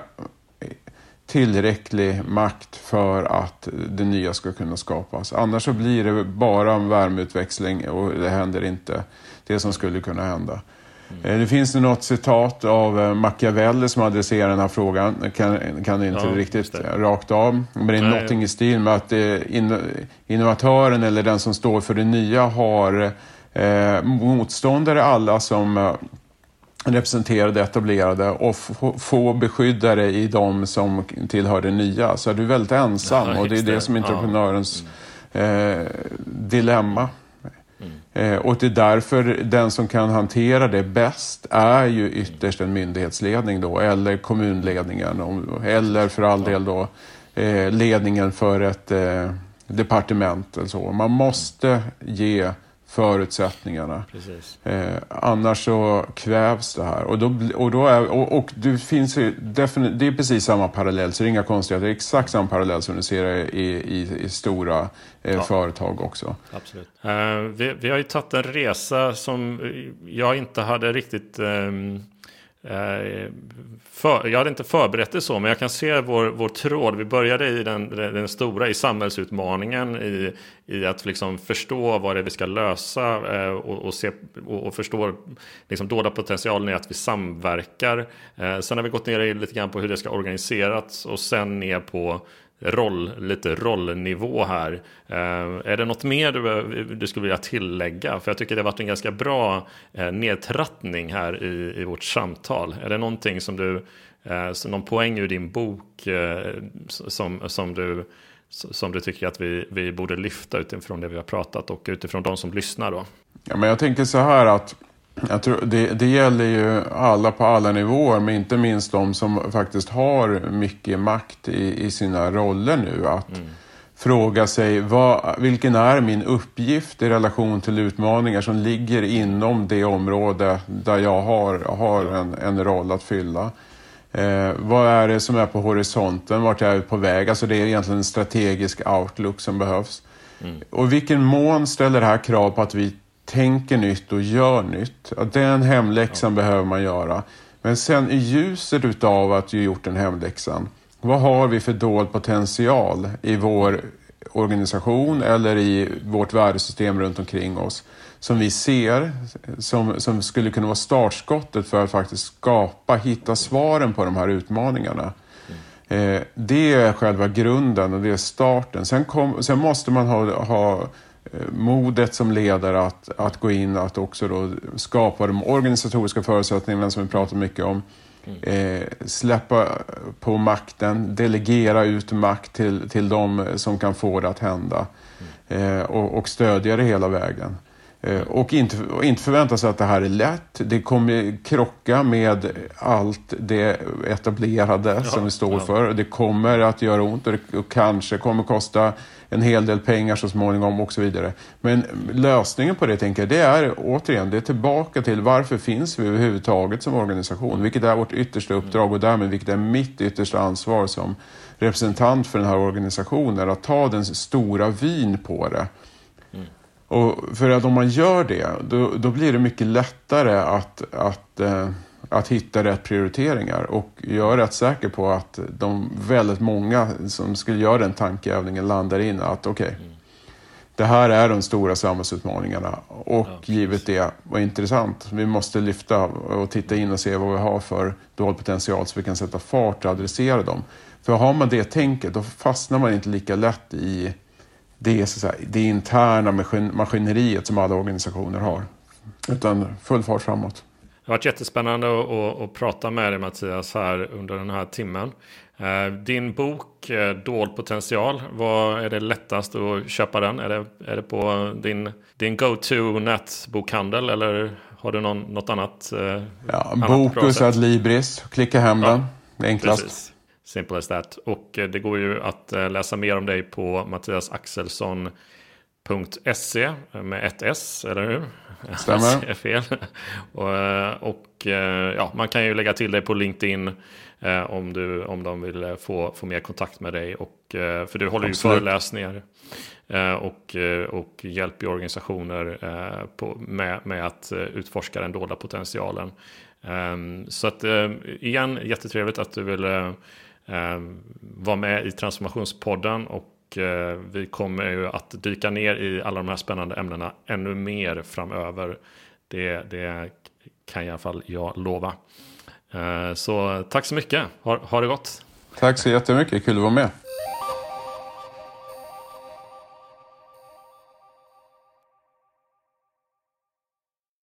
tillräcklig makt för att det nya ska kunna skapas. Annars så blir det bara en värmeutväxling och det händer inte det som skulle kunna hända. Mm. Det finns något citat av eh, Machiavelli som adresserar den här frågan. Kan, kan inte ja, riktigt rakt av. Men det är Nej. någonting i stil med att innovatören eller den som står för det nya har eh, motståndare alla som eh, representerar det etablerade och få beskyddare i de som tillhör det nya. Så du är väldigt ensam ja, och det är det som är entreprenörens ja. mm. eh, dilemma. Eh, och det är därför den som kan hantera det bäst är ju ytterst en myndighetsledning då, eller kommunledningen, eller för all del då eh, ledningen för ett eh, departement. Eller så. Man måste ge förutsättningarna. Eh, annars så kvävs det här. Och, då, och, då är, och, och det finns ju det är precis samma parallell, så det är inga konstigheter. Det är exakt samma parallell som du ser i, i, i stora eh, ja. företag också. Absolut. Uh, vi, vi, har ju tagit en resa som jag inte hade riktigt um Eh, för, jag hade inte förberett det så, men jag kan se vår, vår tråd. Vi började i den, den stora, i samhällsutmaningen, i, i att liksom förstå vad det är vi ska lösa eh, och, och, se, och, och förstå liksom dolda potentialen i att vi samverkar. Eh, sen har vi gått ner lite grann på hur det ska organiseras och sen ner på roll, lite rollnivå här. Eh, är det något mer du, du skulle vilja tillägga? För jag tycker det har varit en ganska bra eh, nedtrattning här i, i vårt samtal. Är det någonting som du, eh, någon poäng ur din bok eh, som, som, du, som du tycker att vi, vi borde lyfta utifrån det vi har pratat och utifrån de som lyssnar då? Ja, men jag tänker så här att jag tror det, det gäller ju alla på alla nivåer, men inte minst de som faktiskt har mycket makt i, i sina roller nu. Att mm. fråga sig, vad, vilken är min uppgift i relation till utmaningar som ligger inom det område där jag har, har en, en roll att fylla. Eh, vad är det som är på horisonten? Vart jag är på väg? Alltså det är egentligen en strategisk outlook som behövs. Mm. Och vilken mån ställer det här krav på att vi tänker nytt och gör nytt. Den hemläxan ja. behöver man göra. Men sen i ljuset utav att vi gjort den hemläxan, vad har vi för dold potential i vår organisation eller i vårt värdesystem runt omkring oss som vi ser som, som skulle kunna vara startskottet för att faktiskt skapa, hitta svaren på de här utmaningarna. Mm. Eh, det är själva grunden och det är starten. Sen, kom, sen måste man ha, ha modet som ledare att, att gå in att också då skapa de organisatoriska förutsättningarna som vi pratar mycket om. Eh, släppa på makten, delegera ut makt till, till de som kan få det att hända eh, och, och stödja det hela vägen. Eh, och inte, och inte förvänta sig att det här är lätt. Det kommer krocka med allt det etablerade ja, som vi står ja. för. Det kommer att göra ont och det och kanske kommer kosta en hel del pengar så småningom och så vidare. Men lösningen på det tänker jag, det är återigen, det är tillbaka till varför finns vi överhuvudtaget som organisation? Vilket är vårt yttersta uppdrag och därmed vilket är mitt yttersta ansvar som representant för den här organisationen, att ta den stora vin på det. Mm. Och för att om man gör det, då, då blir det mycket lättare att, att eh, att hitta rätt prioriteringar. Och jag är rätt säker på att de väldigt många som skulle göra den tankeövningen landar in att okej, okay, mm. det här är de stora samhällsutmaningarna. Och ja, givet det, vad intressant, vi måste lyfta och titta in och se vad vi har för dold potential så vi kan sätta fart och adressera dem. För har man det tänket, då fastnar man inte lika lätt i det, så säga, det interna maskineriet som alla organisationer har. Utan full fart framåt. Har varit jättespännande att, att, att prata med dig Mattias här under den här timmen. Eh, din bok eh, Dold potential, vad är det lättast att köpa den? Är det, är det på din, din go-to nätbokhandel eller har du någon, något annat? Eh, ja, Bokus att Libris, klicka hem ja, den. Det är enklast. Precis. Simple as that. Och det går ju att läsa mer om dig på mattiasaxelsson.se med ett S, eller hur? Stämmer. fel. och, eh, och eh, ja, man kan ju lägga till dig på LinkedIn eh, om, du, om de vill få, få mer kontakt med dig. Och, för du håller Absolut. ju föreläsningar och, och hjälper organisationer på, med, med att utforska den dolda potentialen. Ehm, så att igen, jättetrevligt att du vill vara med i transformationspodden och Eh, vi kommer ju att dyka ner i alla de här spännande ämnena ännu mer framöver. Det, det kan i alla fall jag lova. Eh, så tack så mycket. Ha, ha det gott. Tack så jättemycket. Kul att vara med.